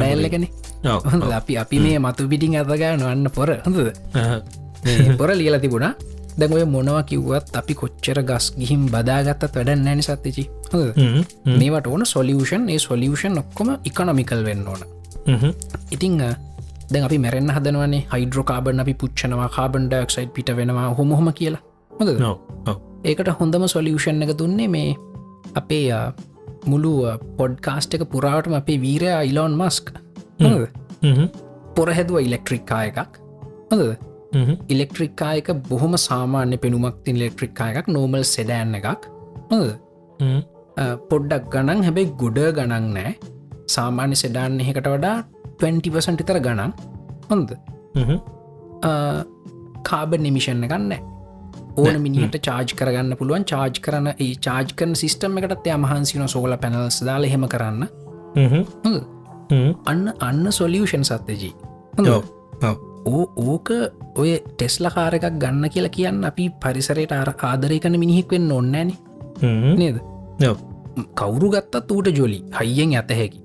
හොඳ අපි අපි මේ මතු පිටිං ඇතගන්න වන්න පොර. හොඳද. පොර ලියල තිබුණා දැන් ඔය මොනවා කිව්වත් අපි කොච්චර ගස් ගිහිම් බදාගත්තත් වැඩ නෑනි සත්තිචි. මේවට ඕන සොලියෂන් ඒ සොලියෂන් ඔක්කොම ඉකනොමිකල් වෙන්න ඕන. ඉතිං දැන් අපි මැරෙන්න්න හදනවනේ හයිඩ්‍රෝකාබන් අපි පුච්චනවා කාබන් ඩක්සයිඩ් පිට වෙනවා හොමහොම කියලා. ඔව්. ඒකට හොඳම සොලියෂන් එක දුන්නේ මේ අපේ මුළු පොඩ්කාස්ට එක පුරාටම අපේ වීරය ඉලෝන් මස්ක් හොඳද? හ්ම්. පොර හැදුව ඉලෙක්ට්‍රික්කා එකක් හොඳද හ්ම්. ඉලෙක්ට්‍රික්කායක බොහොම සාමාන්‍ය පෙනුමක් තින් ඉලෙක්ට්‍රික්කා එකක් නෝමල් සෙඩෑන් එකක්. පොඩ්ඩක් ගණන්. හැබැයි ගොඩ ගණන් නෑ. සාමාන්‍ය සෙඩාන් එකට වඩා 20% තර ගණන්. හොඳ. කාබ නිමිෂණ ගන්න ඕන මිනිට චාර්ජ් කරගන්න පුළුවන්. චාර්ජ් කරන ඒ චාර්ජ් කරන සිිස්ටම් එකටත් ය මහන්සින සෝල පැනල්ස් දාල හෙම. කරන්න. අන්න අන්න සොලියෂන් සත්‍යජී. ඔව්. ඕ ඕක ඔය ටෙස්ල කාරකක් ගන්න කියලා කියන්න අපි පරිසරයට අර ආදරය කන මිනිහෙක් වෙන්න ඔන්නෑන. නේද. කවුරු ගත්තත් ඌට ජොලි හයියෙන් ඇත හැකි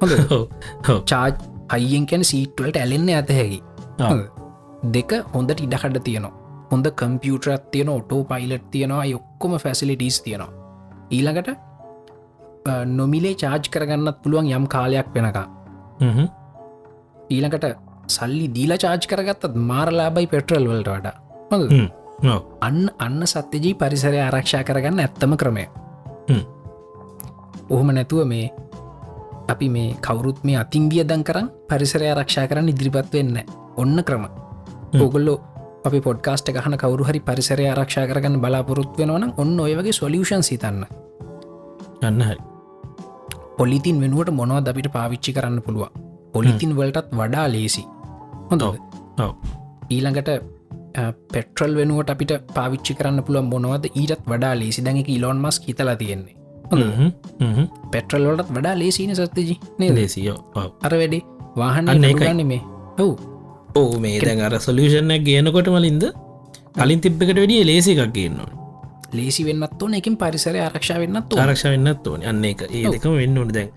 හොඳ ඔව්. ඔව්. චාර්ජ් හයියෙන් කැන සීට්වලට ඇලෙන්න ඇත හැකි ඔව්. හොඳ? දෙක හොඳට ඉඩකඩ තියනවා හොඳ කම්පියුටරත් තියෙන ඔටෝ පයිලට් තියෙනවා යොක්කොම ෆැසිලිටස් තියෙනවා ඊළඟට නොමිලේ චාර්ජ් කරගන්නත් පුළුවන් යම් කාලයක් වෙනකා. ඊළඟට සල්ලි දීලා චාර්ජ් කරගත්තත් මාරලාබයි පෙට්‍රල් වලට වඩා. අන්න අන්න සත්‍යජී පරිසරය ආරක්ෂා කරගන්න ඇත්තම ක්‍රමය. හ්ම්. ඔහොම නැතුව මේ අපි මේ කවුරුත් මේ අතින් වියදන් කරන්න පරිසරය ආරක්ෂා කරන්න ඉදිරිපත් වෙන්න ඔන්න ක්‍රම. ඕගොල්ලෝ අපි පොඩ්කාස්ට ගහන කවරු හරි පරිසරය ආරක්ෂා කරගන්න බලාපොරොත් වෙනවන ඔන්න ඔය වගේ සොලියෂන් සිතන්න අන්න හරි. පොලිතින් වෙනුවට මොනවද අපිට පාවිච්චි කරන්න පුළුව පොලිතින් වලටත් වඩා ලේසි හොඳ. ඊළඟට පෙට්‍රල් වෙනුවට අපිට පාවිච්චි කරන්න පුළුව මොනවද? ඊටත් වඩා ලේසි. දැඟක ඉලොන් මස් හිතලා තියෙන්නේ. පෙට්‍රල් වලටත් වඩා ලේසින සත්්‍යජි. නේ ලේසියෝ. අර වැඩේ වාහන අන්න ඒකයි. ගන්න මේ. ඔව්. ඕ මේ දැන් අර සොලියෂණ ගේනකොට මලින්ද? කලින් තිබ්බකට වැඩිය ලේසි එකක් ගන්නවා ලේසි වෙන්නත් ඕන. එකින් පරිසර ආරක්ෂා වෙන්නත් ඕන. ආරක්ෂ වෙන්නත් ඕන. අන්න එක ඒ දෙකම වෙන්න ඕන දැන්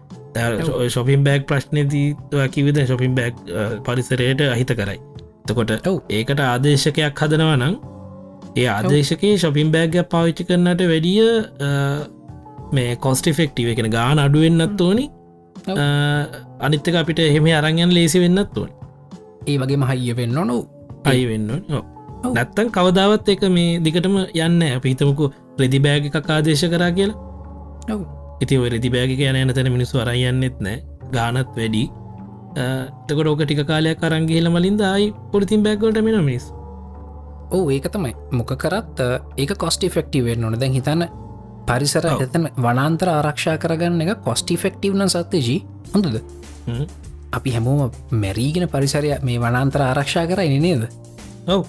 ශොපින් බෑක් ප්‍රශ්නයදී කිවිද ශොපින් බෑක් පරිසරයට අහිත කරයි. තකොට. ඒකට ආදේශකයක් හදනවා නම් ඒ ආදේශකයේ ශොපින් බෑග්ග පාවිච්චි කරන්නට වැඩිය මේ කොස්ටිෆෙක්ටිව එකෙන ගාන අඩුවෙන්න්නත් ඕනි. අනිත්තක අපිට එහෙම අරංයන් ලේසි වෙන්නත් ඕන. ඒ වගේ මහයිය වෙන්න නො අයි වෙන්න. නැත්තන් කවදාවත් එක මේ දිගටම යන්න අපිහිතමකු ප්‍රතිබෑග එකක් ආදේශ කරා කියලා ඉති ඔය රෙදි බෑග යන තැන මිනිස්සු අරයන්නෙත් නෑ. ගානත් වැඩි. තකොට ඕක ටික කාලයක් අරංගේල මලින්ද අයි පොලිතින් බැක්ගොට මෙන මිස් ඕ ඒක තමයි. මොක කරත් ඒක කොස්ටි ෆෙක්ටි වෙන්න ඕන. දැන් හිතන්න පරිසර. එතන වනාන්තර ආරක්ෂා කරගන්න එක කොස්ටි ෆෙක්ටව්න සත්‍යජී. හොඳද? අපි හැමෝම මැරීගෙන පරිසරය මේ වනාන්තර ආරක්ෂා කරයි නේද? ඔව්.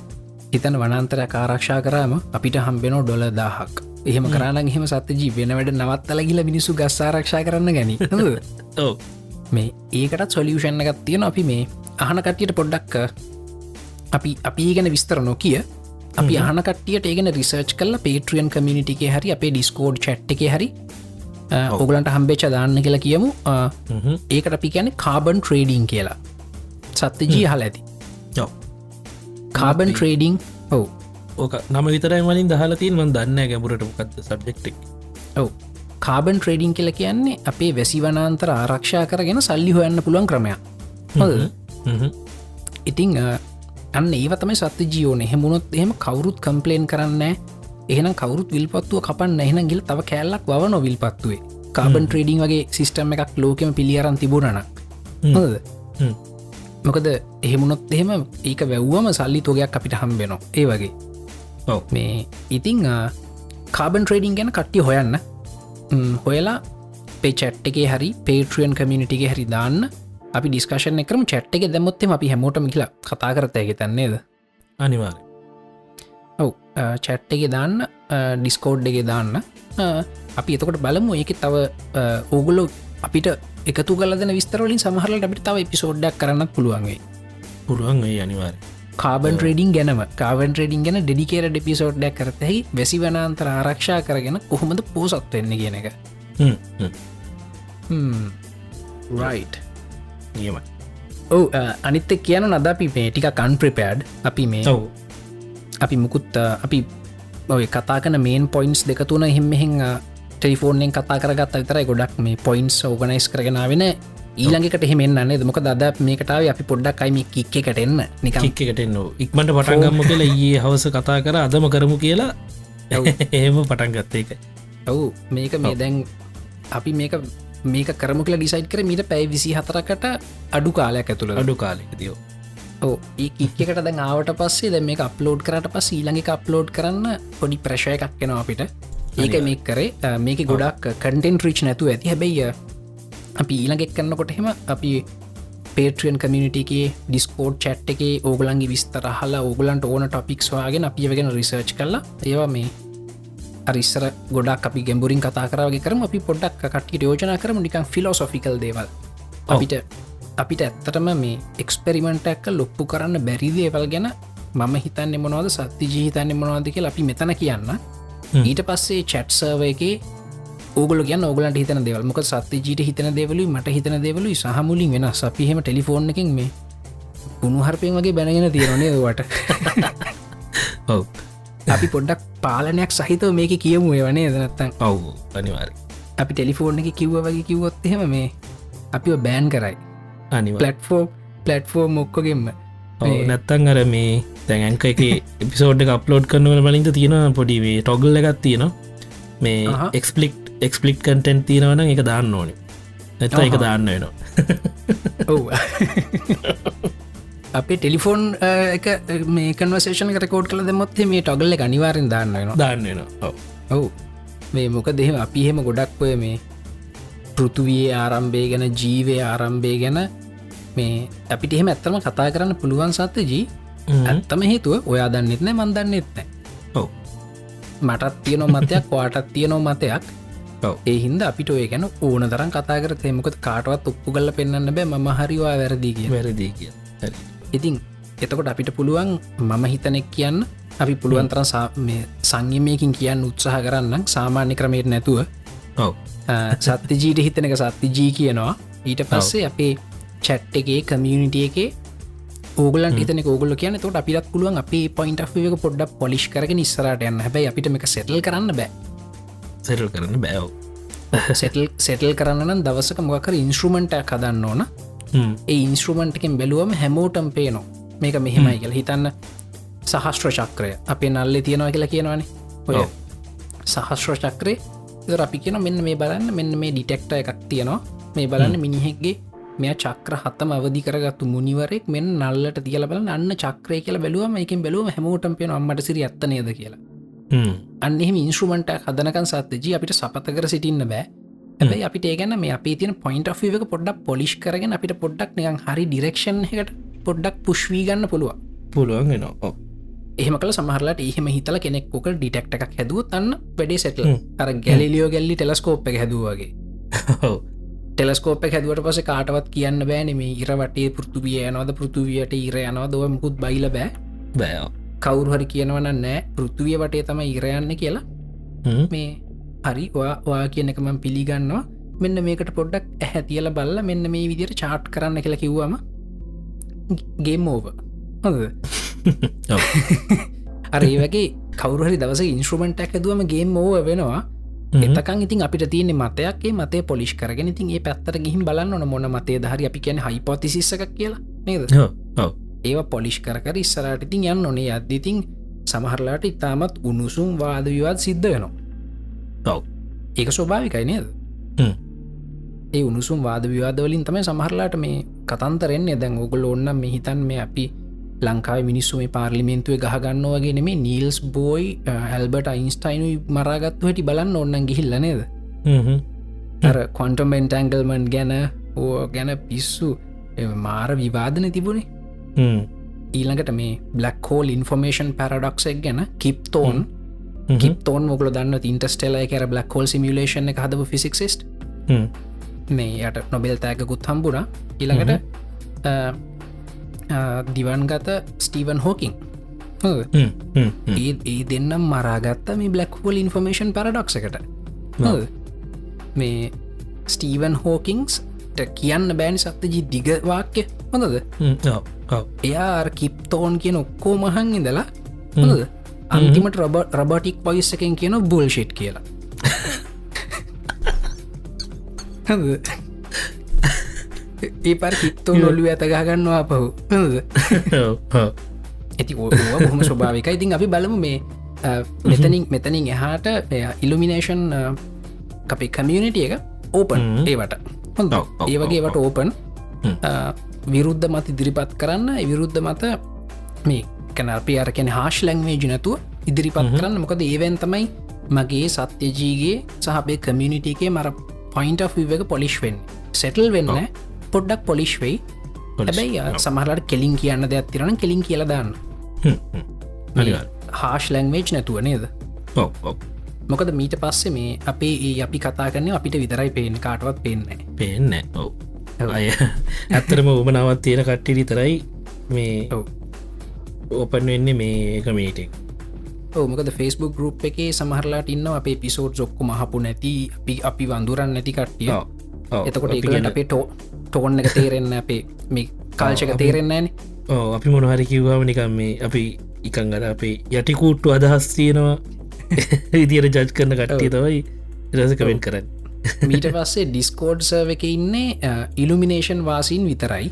හිතන වනන්තරයක් ආරක්ෂා කරාම අපිට හම්බෙනෝ ඩොල දාහක් එහෙම කරන්න එහෙම සත්‍යජී වෙන වැඩ නවත්තල ගිල මිනිසු ගස් ආරක්ෂා කරන්න ගැන. ඔව්. මේ ඒකටත් සොලියෂන් එකත් තියෙන අපි මේ අහන කට්ටියට පොඩ්ඩක් අපි අපි ගැන විස්තර නොකිය. අපි අහන කටියට ඒගෙන රිසර්ච් කල පේට්‍රියන් කමිනිටිකේ හරි අපේ ඩිස්කෝඩ් චට් එක හරි ඔගලන්ට හම්බේච දාන්න කියලා කියමු. ඒකට අපි කියන කාබන් ට්‍රේඩිං කියලා. සත්‍යජී හල ඇති. කාබන් ට්‍රේඩිං ඔවු ඕක නම විතරයි මලින් දහලතින් මන් දන්න ගැඹුරට මොකක්ද සබ්ෙක්ටක් ඔව. කාබන් ට්‍රේඩිං කියල කියන්නේ අපේ වැසි වනාන්තර ආරක්ෂා කරගෙන සල්ලි හොයන්න පුළුවන් ක්‍රමයක්. හොද ඉතිං අන්න ඒවතම සත්‍ය ජියෝන එහෙමුණොත් එහෙම කවුරුත් කම්පලේන් කරන්න එහෙන කවරුත් විල්පත්තුව කපන්න එහෙන ගිල් තව කෑල්ලක් වව නොවිල් පත්තුවේ කාබන් ට්‍රේඩිං වගේ සිිස්ටම් එකක් ලෝකෙම පිළියරන් තිබුණන හොද මොකද එහෙමුණොත් එහෙම ඒක වැැව්වම සල්ලි තෝගයක් අපිට හම්බෙනවා ඒ වගේ මේ ඉතිං කාබන් ට්‍රේඩිං ගැන කට්ටි හොයන්න. හොයලා පේචට් එකේ හරි පේට්‍රියන් කමිනිටිගේ හරි දාන්න. අපි ඩිස්කශන එකරම චට් එක දැමුත්තෙම අපි හැමෝටම කියලා කතා කරතයක තන්නේද අනිවාර ඔව් චැට් එක දාන්න ඩිස්කෝඩ් එක දාන්න. අපි එතකොට බලමු. ඒක තව ඕගුල්ලො අපිට එකතු කලදන විස්තරවලින් සමහරලට අපිට තව එපිසෝඩ්ඩක් කරන්නත් පුළුවන්ගේ පුළුවන් ඒ අනිවාර කාබන් ට්‍රේඩිං ගැනම. කාවන් ට්‍රේඩිං ගැන ඩිකේර ඩිපිසෝඩ්ඩක් කරතෙහි වැසි වනාන්තර ආරක්ෂා කරගෙන කොහොමද පෝසත් වෙන්න කියන එක. රයි් නියමයි. ඔව අනිත්ත කියන නද අපි මේ ටික කන්ප්‍රපෑඩ් අපි මේ ඔව්. අපි මුකුත් අපි ඔය කතා කන මේන් පොයින්ස් දෙකතුන හිම්මෙහින් ටෙලිෆෝර්නෙන් කතා කරගත් අතරයි ගොඩක් මේ පොයින්ස් ඕගනයිස් කරගෙන වෙන ඊළඟට හෙමෙන් අන්නේ දමක දද මේකටාව අපි පොඩ්ඩක් අයිම කික්කටෙන්න ඉක්මට පටන්ගම්ම කියලා ඒ හවස කතා කර අදම කරමු කියලා එහෙම පටන් ගත්ත එක. ඔවු. මේක මේ දැන් අපි මේක මේක කරමු කියලා ඩිසයිට් කර මීට පැයි විසි හතරකට අඩු කාලයක් ඇතුළ අඩු කාලෙකතියෝ ඕ ඒ කික්කට දැන් ආවට පස්සේ දැ මේ අප්ලෝඩ් කරට පස් ඊළඟ අප්ලෝඩ් කරන්න පොඩි ප්‍රශය එකක් කෙනවා අපිට. ඒක මේ කරේ. මේක ගොඩක් කටෙන්ට රිච් නැතු ඇති. හැබැයි අපි ඊළඟෙක් කරන්නකොට හෙම අපි පේට්‍රියන් කමිනිටගේ ඩිස්කෝඩ් චට් එක ඕගලන්ගේ විස්තර හලා ඕගලන්ට ඕන ටොපික්ස් වගේ අපි වෙගෙන රිසර්ච් කරලා ඒවා මේ අරිස්සර ගොඩක් අපි ගැඹුරින් කතා කරගේ කරම. අපි පොඩ්ඩක් කට්ට යෝජන කරම නිකන් ෆිලෝසොෆිකල් දේවල්. අපිට අපිට ඇත්තටම මේ එක්ස්පෙරිමෙන්ට ඇක්ක ලොප්පු කරන්න බැරිදේවල් ගැන මම හිතන්න මොනවද සත්ති ජීහිතන්න මොනවාද කිය අපි මෙතන කියන්න. ඊට පස්සේ චැට් සර්වයගේ ඕගල ගන්න ඕගලට හිතන දෙවල්. මොක සත්‍ය ජීට හිතන දෙවලු මට හිතන දෙවලු සහමුලින් වෙන අපිහෙම ටෙලිෆෝන් එකින් මේ උුණුහරපයෙන් වගේ බැනගෙන තියෙනනේ වට ඔව්. අපි පොඩ්ඩක් පාලනයක් සහිතව මේක කියමු වනේ දනත්තන් ඔව් අනිවාර අපි ටෙලිෆෝර්න් එක කිව්ව වගේ කිව්වොත් එහෙම මේ අපිව බෑන් කරයි. අනිවා පලට්ෆෝම් පලට්ෆෝර්ම් මොක්කොගෙන්ම නැත්තන් අර මේ තැන්ක එක එපිසෝඩ් අප්ලෝඩ් කරනවල බලින්ද තියෙන පොඩිවේ ටොගල් එකත් තියෙන මේ අහහ. එක්ස්පලික්් කටෙන්් තියෙනවන එක දාන්න ඕනේ. නැත එක. දාන්න වෙනවා. ඔව. අපේ ටෙලිෆෝන් එක මේ කන්වසේෂන රකෝඩ් කළ දෙමොත් මේ ටොගල්ල අනිවාරෙන් දාන්න වෙනවා. දාන්න ඔව්. මේ මොක දෙහෙම අපි හෙම ගොඩක් ඔය මේ පෘතුවයේ ආරම්භය ගැන ජීවය ආරම්භය ගැන මේ අපිට එහෙම ඇත්තම කතා කරන්න පුළුවන් සත්ත ජී. ඇත්තම හේතුව ඔයා දන්නෙත් නෑ මන්දන්න එත්නෑ ඔව්. මටත් තියනො මතයක් වාටත් තියනෝ මතයක් ඒ හින්ද අපිට ඔය ගැන ඕන තරන් කතා කර තෙමකොත් කාටවත් ඔප්පු කල පෙන්න්න බෑ ම හරිවා වැරදි කිය වැරදිී කිය ඉතින් එතකොට අපිට පුළුවන් මම හිතනෙක් කියන්න. අපි පුළුවන් තරන් සා- මේ සංයමයකින් කියන්න උත්සාහ කරන්න සාමාන්‍ය ක්‍රමයට නැතුව. ඔව්. සත්‍ය ජීට හිතන එක සත්‍ය ජී කියනවා. ඊට පස්සේ අපේ චැට් එකේ කමියනිටිය එකේ ඕගලන් හිතන ඕගල කියන තොට අපිත් පුළුවන් අපේ පොයින්ට එක පොඩ්ඩක් පොලිෂ් කරගෙන ඉස්සරට යන්න. හැබයි අපිට එක සෙටල් කරන්න බෑ සෙටල් කරන්න බෑව් සෙටල් සෙටල් කරන්න දවසක මොකර ඉන්ස්ට්‍රමෙන්ට කදන්න ඕන. ඒ ඉන්ස්ට්‍රමන්ට්කෙන් බැලුවම හැමෝටම් පේනවා. මේක මෙහෙමයි කියලා. හිතන්න සහස්ත්‍ර චක්‍රය. අපේ නල්ලෙ තියෙනවා කියලා කියනවානේ. ඔය. සහස්ත්‍ර චක්‍රය. දර අපි කියන මෙන්න මේ බලන්න. මෙන්න මේ ඩිටෙක්ට එකක් තියෙනවා. මේ බලන්න මිනිහෙක්ගේ මෙය චක්‍ර හත්තම අවදි කරගත්තු මුනිවරෙක් මෙන් නල්ලට තියල බල අන්න චක්‍රය කියල බැලුවම එකින් බැලුවම හැමෝටම් පෙන අම්මට සිරි ඇත්තනේද කියලා අන්නෙම ඉන්ස්ට්‍රමට හදනකන් සත්තජී අපිට සපතකර සිටින්න බෑ. ඇැයි අපිට ඒගැන මේ අපේ තින පොයින්ට එක පොඩ්ඩක් පොලිෂ් කරගෙන අපිට පොඩ්ඩක් නිකන් හරි ඩිරක්ෂන් එකට පොඩ්ඩක් පුශ්වී ගන්න පුළුව පුළුවන් නවා එහම කල සමහරලට එහෙම හිතල කෙනෙක් ොක ඩිටෙක්ට එකක් හැදුව අන්න වැඩේ සැටල අර ගැලිලියෝ ගැල්ලි ටෙලස්කෝප් එක හැදවාගේ ටෙලස්කෝප හැදුවට පස කාටවත් කියන්න බෑන මේ ඉරවටේ පෘතුවිය යනවද පෘතුවියට ඉර යනවා දව මුකුත් බයිල බෑ. බෑ කවුරු හරි කියනවන නෑ. පෘතුවිය වටේ තම ඉරයන්න කියලා. මේ හරි වා කියන එකමම් පිළිගන්නවා. මෙන්න මේකට පොඩ්ඩක් ඇහැ තියල බල්ල මෙන්න මේ විදිර චාට් කරන්න කියලා කිව්වම ගේම් ඕව අර වගේ කවුරහරි දවස ඉන්ස්ට්‍රමෙන්ට් ඇදුවම ගේම් ඕව වෙනවා. එතකන් ඉතින් අපිට තියෙන මතයක්ේ. මතේ පොලිස් කරගෙන ඉතින් ඒ පැත්තර ගිහිම් බලන්න ඕන මොන මතේ දහරි අපි කියන හයිපොතිසිස්සක කියලා. නේද ඒව පොලිෂ් කර ඉස්සරට ඉතින් යන්න ඕනේ. අදදිතින් සමහරලාට ඉතාමත් උණුසුම් වාද විවාද සිද්ධ වෙනවා. ඒක ස්වභාවිකයි නේද? ඒ උණුසුම් වාද විවාදවලින් තමයි සමහරලාට මේ කතන්තරෙන්නේ දැන් ඔගුල ඔන්න මෙහිතන් මේ අපි ලංකාව මිනිස්සු මේ පාර්ලිමෙන්තුවේ ගහගන්න වගේ නෙමේ නීල්ස් බෝයි ඇල්බට අයින්ස්ටයිනු මරාගත්තු හැටි බලන්න ඔන්නන් ගිහිල්ල නේද? අර කොන්ටමෙන්ටඇංගල්මන්් ගැන ඕ ගැන පිස්සු මාර විවාදන තිබුණේ ඊළඟට මේ බ්ලක් හෝල් ඉන්ෆර්මේෂන් පැරඩක්සක් ගැන කිප්තෝන් කිප්තෝන් මොකල දන්න ඉන්ටස්ටෙලයි කර බ්ලක් හෝල් සිමිලේෂන් එක හදපු ෆිසික්සිස්ට මේ යට නොබෙල් තෑගකුත් හම්බුණ. ඊළඟට දිවන්ගත ස්ටීවන් හෝකින් ඒ ඒ දෙන්නම් මරාගත්ත මේ බ්ලක්හෝල් ඉන්ෆර්මේෂන් පැරඩක්ස එකට. මේ ස්ටීවන් හෝකින්ස් කියන්න බෑනි සත්තජි දිග වාක්‍ය. හොඳද එයා කිප්තෝන් කියන ඔක්කෝ මහන් ඉඳලා හොඳද අන්තිමට රබ රබටික් පයිස් එකෙන් කියන බුල්ෂෙට් කියලා. ඒ පර හිත්තෝ නොල්ලු ඇත ගහගන්නවා පහු ඇති හොම ස්වභාවික ඉතින් අපි බලමු මේ මෙතනින් මෙතනින් එහාට ඉල්ලුමිනේෂන් අපේ කමියනිට එක ඕපන් ඒවට. හොඳ ඒ වගේවට ඕපන් විරුද්ධ මත ඉදිරිපත් කරන්න. විරුද්ධ මත මේ කැනර්පි අර කැන හාශ් ලැංවේජ නැතුව ඉදිරිපත් කරන්න. මොකද ඒවැන් තමයි මගේ සත්‍යජීගේ සහබේ කමියනිිටගේ මර පොයින්ට එක පොලිස්වෙන් සෙටල් වෙන්න පොඩ්ඩක් පොලිෂ් වෙයි. හැබැයි සමහලට කෙලින් කියන්න දෙයක් තිරන කෙලින් කියලදාන්න හාශ් ලැංවේජ් නැතුව නේද? මොකද මීට පස්සේ මේ අපේ ඒ අපි කතා කරන්න අපිට විතරයි පේෙන් කාටවත් පේන්නේ පේන්න ඔව අය. ඇත්තරම උමනාවත් තියෙන කට්ටි විතරයි මේ ඕපන් වෙන්නේ මේ කමීටෙක් මොකද ෆස්බුක් ගරුප් එකේ සමහරලාට ඉන්න අපේ පිසෝඩ් ොක්කු මහපු නැති අපි අපි වඳුරන් නැති කට්ටිය. එතකොට ඒකට අපේ ටෝ ටෝන් එක තේරෙන්න අපේ මේ කාල්ශක තේරෙන්නේන ඕ අපි මොනහරි කිව්වාම නිකම් මේ අපි ඉකංගර අපේ යටිකූට්ටු අදහස් තියෙනවා. ඉදිර ජජ් කරන කට්ටිය තවයි රස කවෙන් කරන්න මීට පස්සේ ඩිස්කෝඩ් සර්ව එක ඉන්නේ ඉල්ලුමිනේෂන් වාසීන් විතරයි.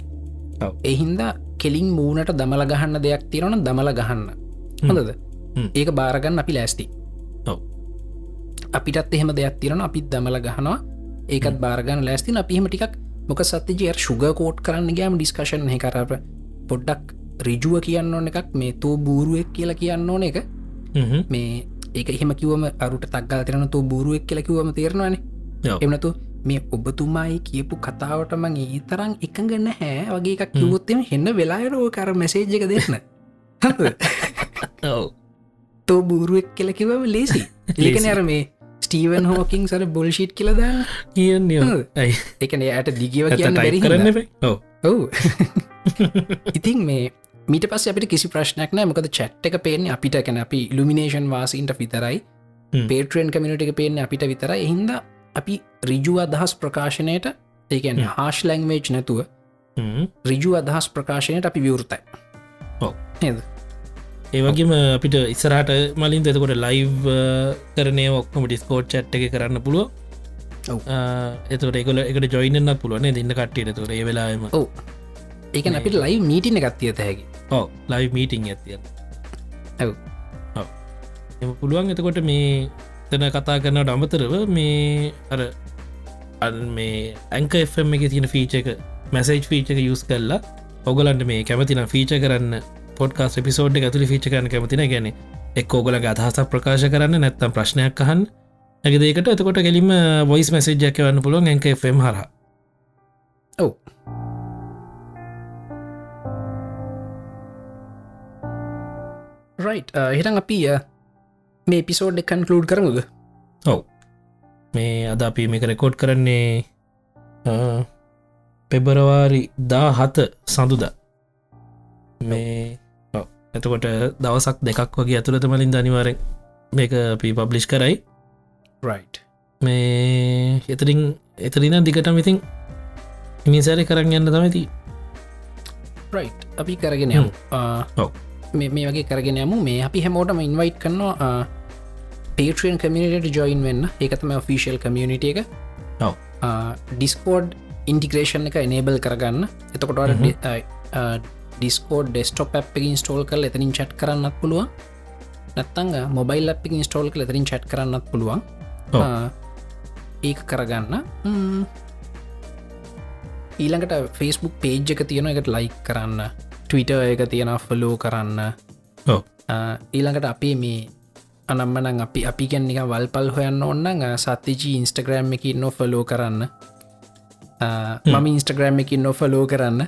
එහින්ද කෙලින් මූනට දමල ගහන්න දෙයක් තිරන දමල ගහන්න. හොඳද? ඒක බාරගන්න අපි ලෑස්ති. අපිටත් එහෙම දෙයක් තිරන අපිත් දමල ගහනවා. ඒකත් බාරගන්න ලෑස්තින අපිහම ටිකක් මොක සත්‍යජය සුග කෝට් කරන්න ගෑම ඩිස්කශන් කරප පොඩ්ඩක් රිජුව කියන්න ඕන එකක්. මේ තෝ බූරුවෙක් කියලා කියන්න ඕන එක. මේ ඒක එහෙම කිවම අරුට තක්ගල් තිරන තු බූරුවෙක් කියල කිවම තේරවාන එමනතු මේ ඔබතුමායි කියපු කතාවට මං ඒ තරම් එකගන්න හැ වගේ එකක් කිවොත්තෙම හෙන්න වෙලායරෝ කර මැසේජ් එක දෙන්න. තෝ බූරුවෙක් කියල කිවම ලේසි ඒකන අර මේ ස්ටීවන් හෝකින් සර බොල්ෂිට් කියලදා කියන්නේ එකන යට දිගව කියන්න බැරි කරන්න ඔව්. ඉතින් මේ මීට පස් අපිට කිසි ප්‍රශ්නයක් නෑ මොකද චැට් එක පේන අපිට. කැන අපි ඉල්ිනේෂන් වාසින්ට විතරයි. පේට්‍රෙන් කමිනිට එක පේන අපිට විතර එහින්ද අපි රිජු අදහස් ප්‍රකාශනයට ඒකැන හාශ් ලැංවේජ් නැතුව රිජු අදහස් ප්‍රකාශනයට අපි විවෘතයි. නද? ඒවගේම අපිට ඉස්සරට මලින් එතකොට ලයිව් කරනය ඔක්කොම ඩිස්කෝට් චට් එක කරන්න පුළුව එතට එකල එකට ජොයිනන්න පුළුවන දෙන්න කට්ටියට තුර ඒ වෙලාම ඕ ඒක අපිට ලයි මීටින එකත්තිය හැකි. ඕ ලයි මීටිං ඇතිය ඇව් එම පුළුවන් එතකොට මේ තැන කතා කරනට අමතරව මේ අර අ මේ ඇංක එම් එක තියෙන ෆීච එක මැසේජ් ෆීචක යස් කරලා ඔගලන්ට මේ කැමතින ෆීච කරන්න පොඩ්කාස් පිසෝඩ් ඇතුළි ෆීච කරන කැමතින ගැන එක් ඕගල අදහසක් ප්‍රකාශ කරන්න නැත්තම් ප්‍රශ්නයක් අහන් ඇක දෙකට එතකොට කෙලිම වොයිස් මැසේජ්ජක වන්න පුළුවන් ඇක ෆම් හර ඔව. රයි් හිටන් අපි uh, මේ පිසෝඩ් කන්කලූඩ් කරමුද ඔව්. මේ අද අපි මේක රෙකෝඩ් කරන්නේ පෙබරවාරි දා හත සඳුද. මේ. එතකොට දවසක් දෙකක් වගේ ඇතුළත මලින් දනිවාරෙන් මේක අපි පබ්ලිෂ් කරයි. රයි් මේ එතරින් එතරින දිගටම ඉතින් මිසරි කරන්න යන්න තමති රයි් අපි කරගෙන යමු. ඔව්. මේ වගේ කරගෙන යමු. මේ අපි හැමෝටම ඉන්වයිට් කරනවා පේට්‍රියන් කමියට ජොයින් වෙන්න. ඒකතම ෆිසිල් කමියනිට එක. ඩිස්කෝඩ් ඉන්ටිග්‍රේෂන් එක එනේබල් කරගන්න. එතකොට ඩිස්කෝඩ් ඩෙස්ටොප් අප් ඉන්ස්ටෝල් කල් එතනින් චට් කරන්නත් පුළුවන්. නැත්තං මොබයිල් අප් ඉන්ස්ටෝල් කල එතරින් චට් කරන්නත් පුළුවන්. ඒක කරගන්න. ඊළඟට ෆෙස්බුක් පේජ් එක තියෙන එකට ලයි කරන්න ටවිට එක තියෙන ෆලෝ කරන්න. ඊළඟට අපේ මේ අනම්මනං අපි අපි ගැන්නික වල්පල් හොයන්න ඔන්න සත්තිජී ඉන්ස්ටග්‍රෑම් එක නො ෆලෝ කරන්න. මම ඉන්ස්ටග්‍රෑම් එක නො ෆලෝ කරන්න.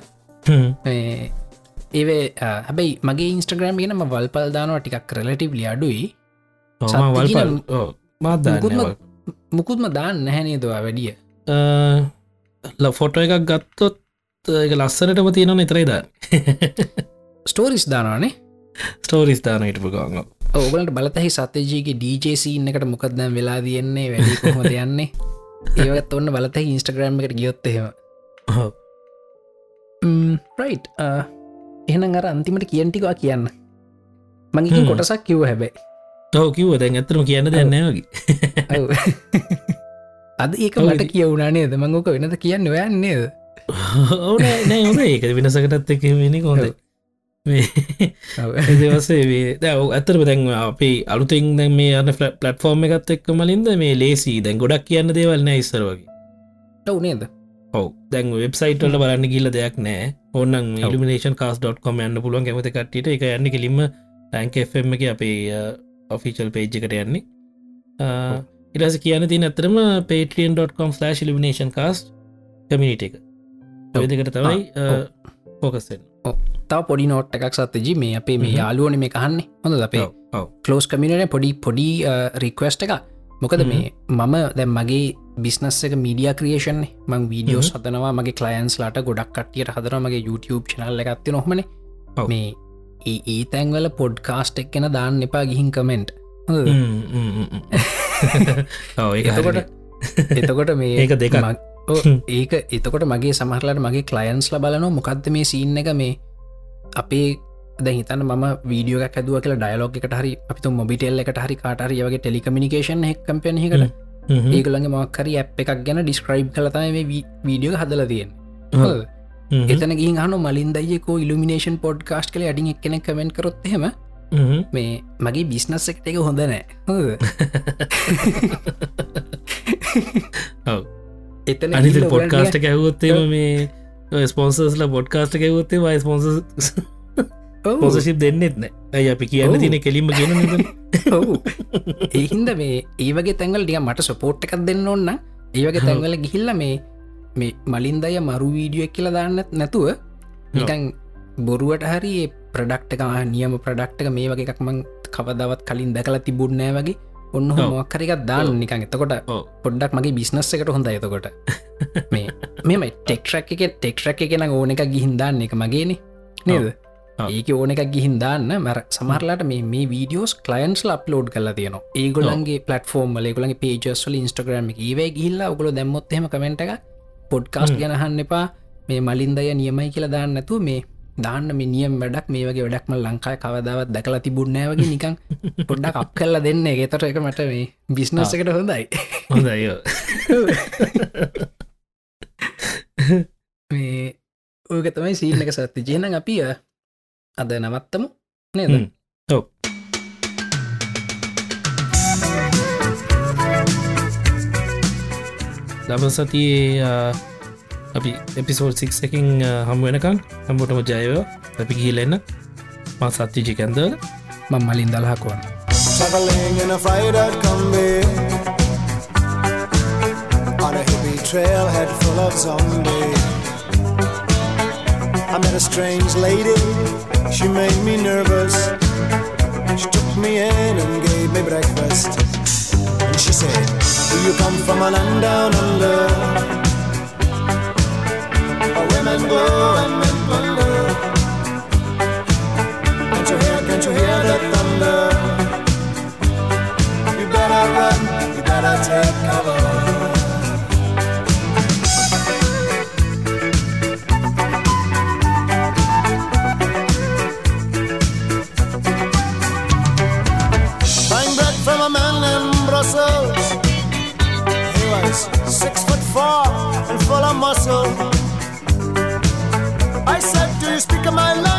ඒවේ හැබැයි මගේ ඉන්ස්ටග්‍රෑම් ගෙනම වල්පල් දානවා ටිකක් රලටිව්ලි අඩුයි. මුකුත්ම- මුකුත්ම දාන්න නැහැනේ දවා වැඩිය? ෆොටෝ එකක් ගත්තොත් එක ලස්සනටම තියෙන නිතරයි ද ස්ටෝරිස් දානවානේ? ස්ටෝරිස් දාන හිටපු ගන්න ඔගලට බලතහි සතජීගේ ඩජසීන් එකට මොකක්දම් වෙලා තියෙන්නේ වැඩි කොහොමද යන්නේ? ඒවත් ඔන්න බලත ඉන්ස්ටග්‍රම් එකට ගියොත්තහෙම රයි් එහෙනම් අර අන්තිමට කියන්ටිකවා කියන්න. මගේ. කොටසක් කිව්ව හැබැයි. තව කිව දැන් ඇතරම කියන්න දෙන්නවගේ. අද ඒක මට ඉතින්. කියවුණනේ ද මංගෝක වෙනද කියන්න ඔයන්නේද ඕන නෑ හොඳ ඒක වෙනසකටත් එක වෙනි හොඳ දවසේ දැව ඇතරම දැන් අපි අලුතින් දැන් මේ අන්න පලටෆෝර්ම් එකත් එක්ක මලින්ද මේ ලේසි දැන් ගොඩක් කියන්න දේවල් නෑ ඉස්සර වගේ. ඔව් නේද? ඔව. දැන් වෙබ්සයිටල බලන්න ගිල්ල දෙයක් නෑ. ඔන්න ඉලිමිනේෂන් කාස්.කොම යන්න පුළුවන්. ඇමත කට්ට එක යන්න කිලින්ම ටැන්කFM එක අපේ ඔෆිචල් පේජ් එකට යන්නේ. ඉරස කියන තින ඇතරම පේටියන්.කොම් ලිමිනේෂන් කාස් කමිනිට එක ඔයදකට තමයි. පෝකස්සෙන් තව පොඩි නෝට් එකක් සත්තජි මේ අපේ මේ. යාලුවන මේ කහන්නේ හොඳ අපේ කලෝස් කමිනට පොඩි පොඩි රික්වස්ට එක මොකද. මේ මම දැම් මගේ බිස්නස් එක මීඩිය ක්‍රියේෂන් මං වීඩියෝ සතනවා මගේ කලයින්ස් ලාට ගොඩක් කටියට හදර මගේ YouTube චනල්ල එකත්ති නොහමන. මේ ඒ ඒ තැන්වල පොඩ්කාස්ට් එක් කෙන දාන්න එපා ගිහින් කමෙන්ට් එතකොට එතකොට මේ ඒක දෙකක්. ඔව්, ඒක එතකොට මගේ සමහරලට මගේ කලයින්ස්ල බලනො මොකක්ද මේ සීන්න එක මේ අපේ ද හිතන ම වීඩියෝ හැදුව කියලා ඩයලෝග එකට හරි අපිතු මොබිටෙල් එකට හරි කාටරි වගේ ටෙලිකමිනිකේෂන් එක් කම්පනයකට ඒගලගේ මක්කරි ඇ් එකක් ගැන ඩිස්ක්‍රයිබ් කලතම මේ වීඩියෝ හදල තියෙන් එතන ගින් හනු මලින්දයකෝ ඉල්ිනේෂන් පොඩ් කාස්ට කල අඩි එක් කෙනෙ කමෙන්ට කරොත් හෙම. මේ මගේ බිස්නස් එකට එක හොඳ නෑ. හොඳද? එතන ගිහිල්ලා පොඩ්කාස්ට ඇහවොත්තේම මේ ස්පොන්සස්ල පොඩ්කාස්ට ඇවොත්තේ වයි ස්පොන්ස පොසශිප් දෙන්නෙත් නෑ ඇයි අපි කියන්න. තින කෙලින්ම ගෙන ඔව්. ඒහින්ද මේ ඒවගේ තැන්වල ටික මට සපෝට් එකක් දෙන්න ඔන්න ඒවගේ. තැන්වල ගිහිල්ල මේ මේ මලින්දය මරු වීඩියෝ එක් කියලා දාන්නත් නැතුව නිකං බොරුවට හරි ප්‍රඩක්්ක නියම ප්‍රඩක්්ක මේ වගේ එකක්මං කවදවත් කලින් දැකලා තිබුන්නෑ වගේ ඔන්න. මොක්කරිකක් දාන්න ඔව්. නිකං එතකොට. පොඩ්ඩක් මගේ බිස්නස් එකට හොඳ එතකොට. මේ මෙම ටෙක්ටරක් එක ටෙක්ටරක් එකෙන ඕන එක ගිහින්දාන්න එක මගේනේ. නේද. ඒක ඕන එකක් ගිහින් දාන්න. මර සමහරලාට මේ මේ වීඩියෝස් කලයින්ස් අප්ලෝඩ් කල තියන ඒගොලන්ගේ පලටෆෝර්ම් ලෙගුලගේ පේජස්වල ඉස්ටග්‍රම ඒවේ ගිල්ල ඔගොල දැම්මොත්හෙම කමෙන්ට එක පොඩ්කාස්ට් හ්ම්. ගැනහන්න එපා. මේ මලින්දය නියමයි කියලා දාන්න ඇතු මේ දාන්න මේ නියම් වැඩක් මේ වගේ වැඩක්ම ලංකායි කවදාවත් දැකලා තිබුන්නෑ වගේ නිකං පොඩ්ඩක් අප කල්ල දෙන්න ගෙතට එක මට මේ බිස්නස් එකට හොඳයි. හොඳයි මේ ඕක තමයි සීන එක සත්ති ජයන අපි අ, අද නවත්තමු නේද. ඔව්. දම සතියේ අපි එපිසෝඩ් සික් එකින් හම් වෙනකං හැම්බොටම ජයව අපි ගිහිලෙන්න මා සත්තිජිකැන්ද මං මලින් දල්හකුවන් Traveling in a freighter combi On a hippie trailhead full of zombies. I met a strange lady, she made me nervous. She took me in and gave me breakfast. And she said, do you come from a land down under? Six foot four and full of muscle back my life.